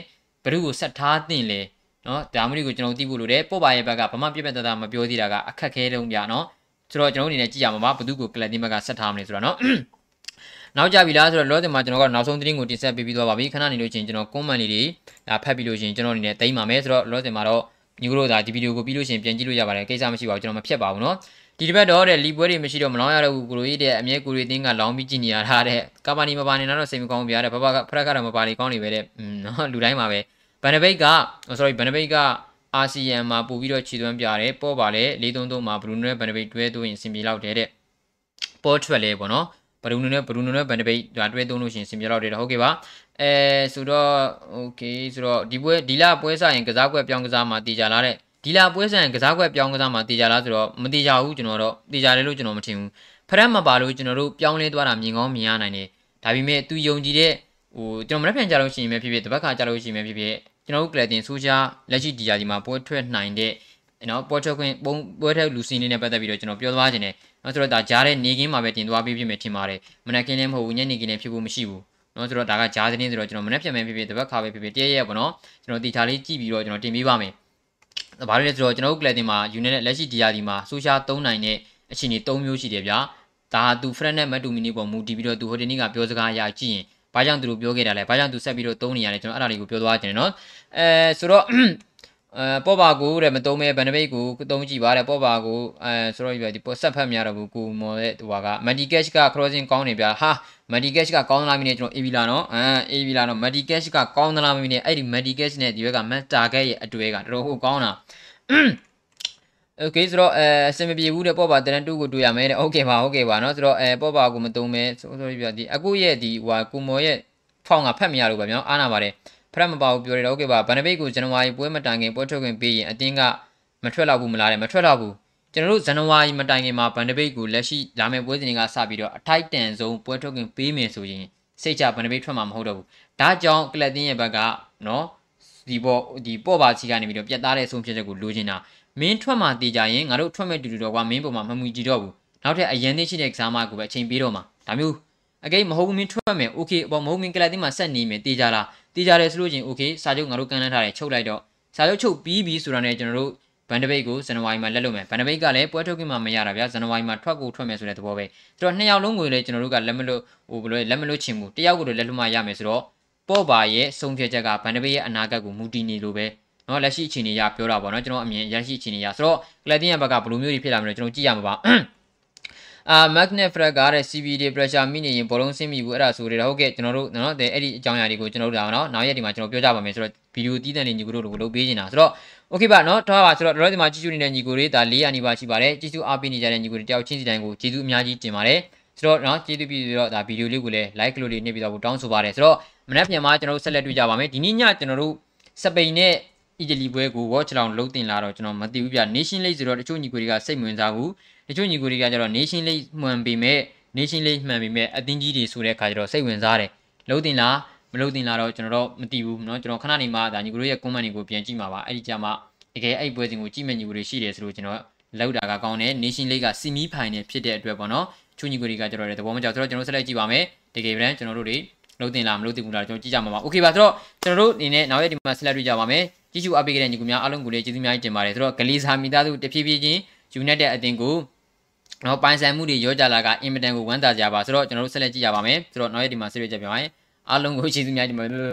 Speaker 1: ဘသူကိုဆက်ထားတင်လဲနော်ဒါမှမဟုတ်ကိုကျွန်တော်သိဖို့လိုတယ်ပေါ့ပါရဲ့ဘက်ကဘာမှပြက်ပြက်တသားမပြောသေးတာကအခက်ခဲတုံးပြနော်ဆိုတော့ကျွန်တော်အနေနဲ့ကြည့်ရမှာပါဘသူကိုကလပ်တင်ဘက်ကဆက်ထားမလဲဆိုတော့နော် နောက်ကြပြီလားဆိုတော့လောဆယ်မှာကျွန်တော်ကနောက်ဆုံးသတင်းကိုတင်ဆက်ပေးပြီးသွားပါပြီခဏနေလို့ချင်းကျွန်တော် comment လေးတွေဒါဖတ်ပြီးလို့ချင်းကျွန်တော်အနေနဲ့တိမ့်ပါမယ်ဆိုတော့လောဆယ်မှာတော့ညီတို့ဒါဒီဗီဒီယိုကိုပြီးလို့ချင်းပြန်ကြည့်လို့ရပါတယ်ကိစ္စမရှိပါဘူးကျွန်တော်မဖြတ်ပါဘူးเนาะ ဒီတစ်ပတ်တော့တဲ့လီပွဲတွေမရှိတော့မလောင်းရတော့ဘူးကိုလိုကြီးတဲ့အမြဲကိုလိုအင်းကလောင်းပြီးကြည်နေရတာတဲ့ကာပါနီမပါနေတော့စိတ်မကောင်းပြရတဲ့ဘဘကဖရက်ကတော့မပါလေကောင်းနေပဲတဲ့နော်လူတိုင်းမှာပဲဘန်နဘိတ်က sorry ဘန်နဘိတ်ကအာဆီယံမှာပို့ပြီးတော့ခြေသွမ်းပြတယ်ပေါ့ပါလေ433မှာဘရူနိုနဲ့ဘန်နဘိတ်တွဲသွင်းစင်ပြေလောက်တယ်တဲ့ပေါ်ထွက်လဲပေါ့နော် ဘရူနိုနဲ့ဘရူနိုနဲ့ဘန်နဘိတ်ဒါတွဲသုံးလို့ရှိရင်စင်ပြေလောက်တယ်ဟုတ်ကဲ့ပါအဲဆိုတော့ okay ဆိုတော့ဒီပွဲဒီလပွဲစားရင်ကစားကွက်ပြောင်းကစားမှာတည်ကြလားတဲ့ဒီလာပွဲဆိုင်ကစားကွက်ပြောင်းကစားမှာတည်ကြလားဆိုတော့မတည်ကြဘူးကျွန်တော်တော့တည်ကြတယ်လို့ကျွန်တော်မထင်ဘူးဖရက်မပါလို့ကျွန်တော်တို့ပြောင်းလဲသွားတာမြင်ကောင်းမြင်ရနိုင်တယ်ဒါပေမဲ့သူယုံကြည်တဲ့ဟိုကျွန်တော်မရက်ပြန်ကြလို့ရှိရင်ပဲဖြစ်ဖြစ်တပတ်ခါကြလို့ရှိရင်ပဲဖြစ်ဖြစ်ကျွန်တော်တို့ကလတင်ဆိုးရှားလက်ရှိဒီယာဒီမှာပွဲထွက်နိုင်တဲ့နော်ပွဲထွက်ခွင့်ပုံပွဲထွက်လူစီနေနဲ့ပတ်သက်ပြီးတော့ကျွန်တော်ပြောသွားခြင်းတယ် နော်ဆိုတော့ဒါကြားတဲ့နေကင်းမှာပဲတင်သွားပြီးဖြစ်မယ်ထင်ပါတယ်မနက်ကင်းလည်းမဟုတ်ဘူးညနေကင်းလည်းဖြစ်ဖို့မရှိဘူးနော်ဆိုတော့ဒါကကြားသတင်းဆိုတော့ကျွန်တော်မနေ့ပြန်မယ်ဖြစ်ဖြစ်တပတ်ခါပဲဖြစ်ဖြစ်တည့်ရက်ပေါ့နော်ကျွန်တော်တီချာလေးကြည့်ပြီးတော့ကျွန်တော်တင်ပေးပါမယ်ဘာလို့လဲဆိုတော့ကျွန်တော်တို့ Clatin မှာ unit နဲ့လက်ရှိ DR ဒီမှာ social သုံးနိုင်တဲ့အခြေအနေ၃မျိုးရှိတယ်ဗျာဒါသူ friend နဲ့ matu mini ပေါ်မူတည်ပြီးတော့သူဟိုဒီနေ့ကပြောစကားအရာကြည့်ရင်ဘာကြောင့်သူတို့ပြောခဲ့တာလဲဘာကြောင့်သူဆက်ပြီးတော့သုံးနေရလဲကျွန်တော်အဲ့ဒါလေးကိုပြောသွားခြင်းနော်အဲဆိုတော့ အဲပော့ပါကိုတဲ့မသုံးမဲ့ဗန်ဒဘိတ်ကိုသုံးကြည့်ပါတဲ့ပော့ပါကိုအဲဆိုတော့ဒီပေါ်ဆက်ဖတ်မရတော့ဘူးကိုမော်တဲ့ဟိုကမန်တီကက်ရှ်က crossing ကောင်းနေပြဟာမန်တီကက်ရှ်ကကောင်းသလားမင်းနဲ့ကျွန်တော် AB လာနော်အဲ AB လာနော်မန်တီကက်ရှ်ကကောင်းသလားမင်းနဲ့အဲ့ဒီမန်တီကက်ရှ်နဲ့ဒီဘက်ကမန်တာဂက်ရဲ့အတွေ့ကတော်တော်ဟုတ်ကောင်းတာ okay ဆိုတော့အဲအစမပြေဘူးတဲ့ပော့ပါတရန်တူကိုတွေ့ရမယ်တဲ့ okay ပါ okay ပါနော်ဆိုတော့အဲပော့ပါကိုမသုံးမဲ့ဆိုတော့ဒီအခုရဲ့ဒီဟိုကကိုမော်ရဲ့ဖောင်ကဖတ်မရလို့ပါဗျာအားနာပါတယ် ဖရက်မပါဘူးပြောတယ်โอเคပါဗန်နဘိတ်ကိုဇန်နဝါရီပွဲမတိုင်ခင်ပွဲထုတ်ခွင့်ပေးရင်အတင်းကမထွက်တော့ဘူးမလားတဲ့မထွက်တော့ဘူးကျွန်တော်တို့ဇန်နဝါရီမတိုင်ခင်မှာဗန်ဒဘိတ်ကိုလက်ရှိလာမယ့်ပွဲစဉ်တွေကစပြီးတော့အထိုက်တန်ဆုံးပွဲထုတ်ခွင့်ပေးမယ်ဆိုရင်စိတ်ချဗန်ဒဘိတ်ထွက်မှာမဟုတ်တော့ဘူးဒါကြောင့်ကလပ်တင်းရဲ့ဘက်ကနော်ဒီပေါ်ဒီပေါ့ပါချီကနေပြီးတော့ပြတ်သားတဲ့ဆုံးဖြတ်ချက်ကိုလိုချင်တာမင်းထွက်မှတည်ကြရင်ငါတို့ထွက်မဲ့တူတူတော့ကွာမင်းပေါ်မှာမမူကြည့်တော့ဘူးနောက်ထပ်အရင်သိရှိတဲ့ကစားမကိုပဲအချိန်ပေးတော့မှာဒါမျိုး အကိမဟုတ်ဘူးမင်းထွက်မယ်โอเคပေါ့မဟုတ်မင်းကလပ်တင်းမှာဆက်နေမယ်တည်ကြလားတည်ကြတယ်ဆိုလို့ချင်းโอเคစာချုပ်ငါတို့ကန်လန်းထားတယ်ချုပ်လိုက်တော့စာချုပ်ချုပ်ပြီးပြီဆိုတာနဲ့ကျွန်တော်တို့ဘန်ဒဘိတ်ကိုဇန်နဝါရီမှာလက်လွတ်မယ်ဘန်ဒဘိတ်ကလည်းပွဲထုတ်ခွင့်မှမရတာဗျာဇန်နဝါရီမှာထွက်ကိုထွက်မယ်ဆိုတဲ့သဘောပဲဆိုတော့နှစ်ယောက်လုံးကိုလည်းကျွန်တော်တို့ကလက်မလွတ်ဟိုဘယ်လိုလက်မလွတ်ချင်ဘူးတယောက်ကိုလည်းလက်လွတ်မှရမယ်ဆိုတော့ပေါ့ပါရဲ့ဆုံးဖြတ်ချက်ကဘန်ဒဘိတ်ရဲ့အနာဂတ်ကိုမူတည်နေလို့ပဲเนาะလက်ရှိအခြေအနေရပြောတာပေါ့เนาะကျွန်တော်အမြင်လက်ရှိအခြေအနေရဆိုတော့ကလပ်တင်ရဲ့ဘက်ကဘယ်လိုမျိုးတွေဖြစ်လာမလဲကျွန်တော်ကြည့်ရမှာပါ အာ magnet frag ကတဲ့ CVD pressure မိနေရင်ဘောလုံးဆင်းမိဘူးအဲ့ဒါဆိုရတာဟုတ်ကဲ့ကျွန်တော်တို့နော်တဲ့အဲ့ဒီအကြောင်းအရာတွေကိုကျွန်တော်တို့ဒါနော်နောက်ရက်ဒီမှာကျွန်တော်ပြောကြပါမယ်ဆိုတော့ဗီဒီယိုတီးတန်လေးညီကိုတို့ကိုလုပ်ပေးနေတာဆိုတော့ okay ပါနော်ထားပါဆိုတော့တို့ဒီမှာကြည့်ရှုနေတဲ့ညီကိုတွေဒါ400နီးပါးရှိပါတယ်ကြည့်ရှုအားပေးနေကြတဲ့ညီကိုတွေတယောက်ချင်းစီတိုင်းကိုကျေးဇူးအများကြီးတင်ပါတယ်ဆိုတော့နော်ကျေးဇူးပြုပြီးတော့ဒါဗီဒီယိုလေးကိုလည်း like လို့လေးနှိပ်ပြီးတော့တောင်းဆိုပါတယ်ဆိုတော့မနက်ပြန်မှကျွန်တော်တို့ဆက်လက်တွေ့ကြပါမယ်ဒီနေ့ညကျွန်တော်တို့စပိန်နဲ့အီတလီပွဲကို watch လောင်လုံးတင်လာတော့ကျွန်တော်မသိဘူးပြ nation league ဆိုတော့တချို့ညီကိုတွေကစိတ်ဝင်စားဘူး တချို့ညီကိုတွေကကျတော့ nation league မှန်ပေမဲ့ nation league မှန်ပေမဲ့အသင်းကြီးတွေဆိုတဲ့အခါကျတော့စိတ်ဝင်စားတယ်လုံးတင်လားမလုံးတင်လားတော့ကျွန်တော်တော့မသိဘူးเนาะကျွန်တော်ခဏနေမှဒါညီကိုတို့ရဲ့ comment တွေကိုပြန်ကြည့်မှာပါအဲ့ဒီကြမှာတကယ်အဲ့ပွဲစဉ်ကိုကြည့်မဲ့ညီကိုတွေရှိတယ်ဆိုလို့ကျွန်တော်လောက်တာကကောင်းတယ် nation league ကစီမီဖိုင်နယ်ဖြစ်တဲ့အတွက်ပေါ့နော်ချူညီကိုတွေကကျတော့တဲ့သဘောမကျဆိုတော့ကျွန်တော်ဆက်လက်ကြည့်ပါမယ်တကယ်ပြန်ကျွန်တော်တို့တွေလုံးတင်လားမလုံးတင်ဘူးလားကျွန်တော်ကြည့်ကြမှာပါโอเคပါဆိုတော့ကျွန်တော်တို့အနေနဲ့နောက်ရက်ဒီမှာဆက်လက်တွေ့ကြပါမယ်ကြည့်ရှုအားပေးခဲ့တဲ့ညီကိုများအားလုံးကိုလည်းကျေးဇူးများကြီးတင်ပါတယ်ဆိုတော့ဂလီစာမီသားစုတဖြည်းဖြည်းချင်း United အသင်းကို နော်ပိုင်ဆိုင်မှုတွေရောကြလာကအင်မတန်ကိုဝမ်းသာကြပါဆိုတော့ကျွန်တော်တို့ဆက်လက်ကြည့်ရပါမယ်ဆိုတော့နောက်ရက်ဒီမှာဆက်လက်ကြပြပါမယ်အားလုံးကိုကျေးဇူးများတင်ပါတယ်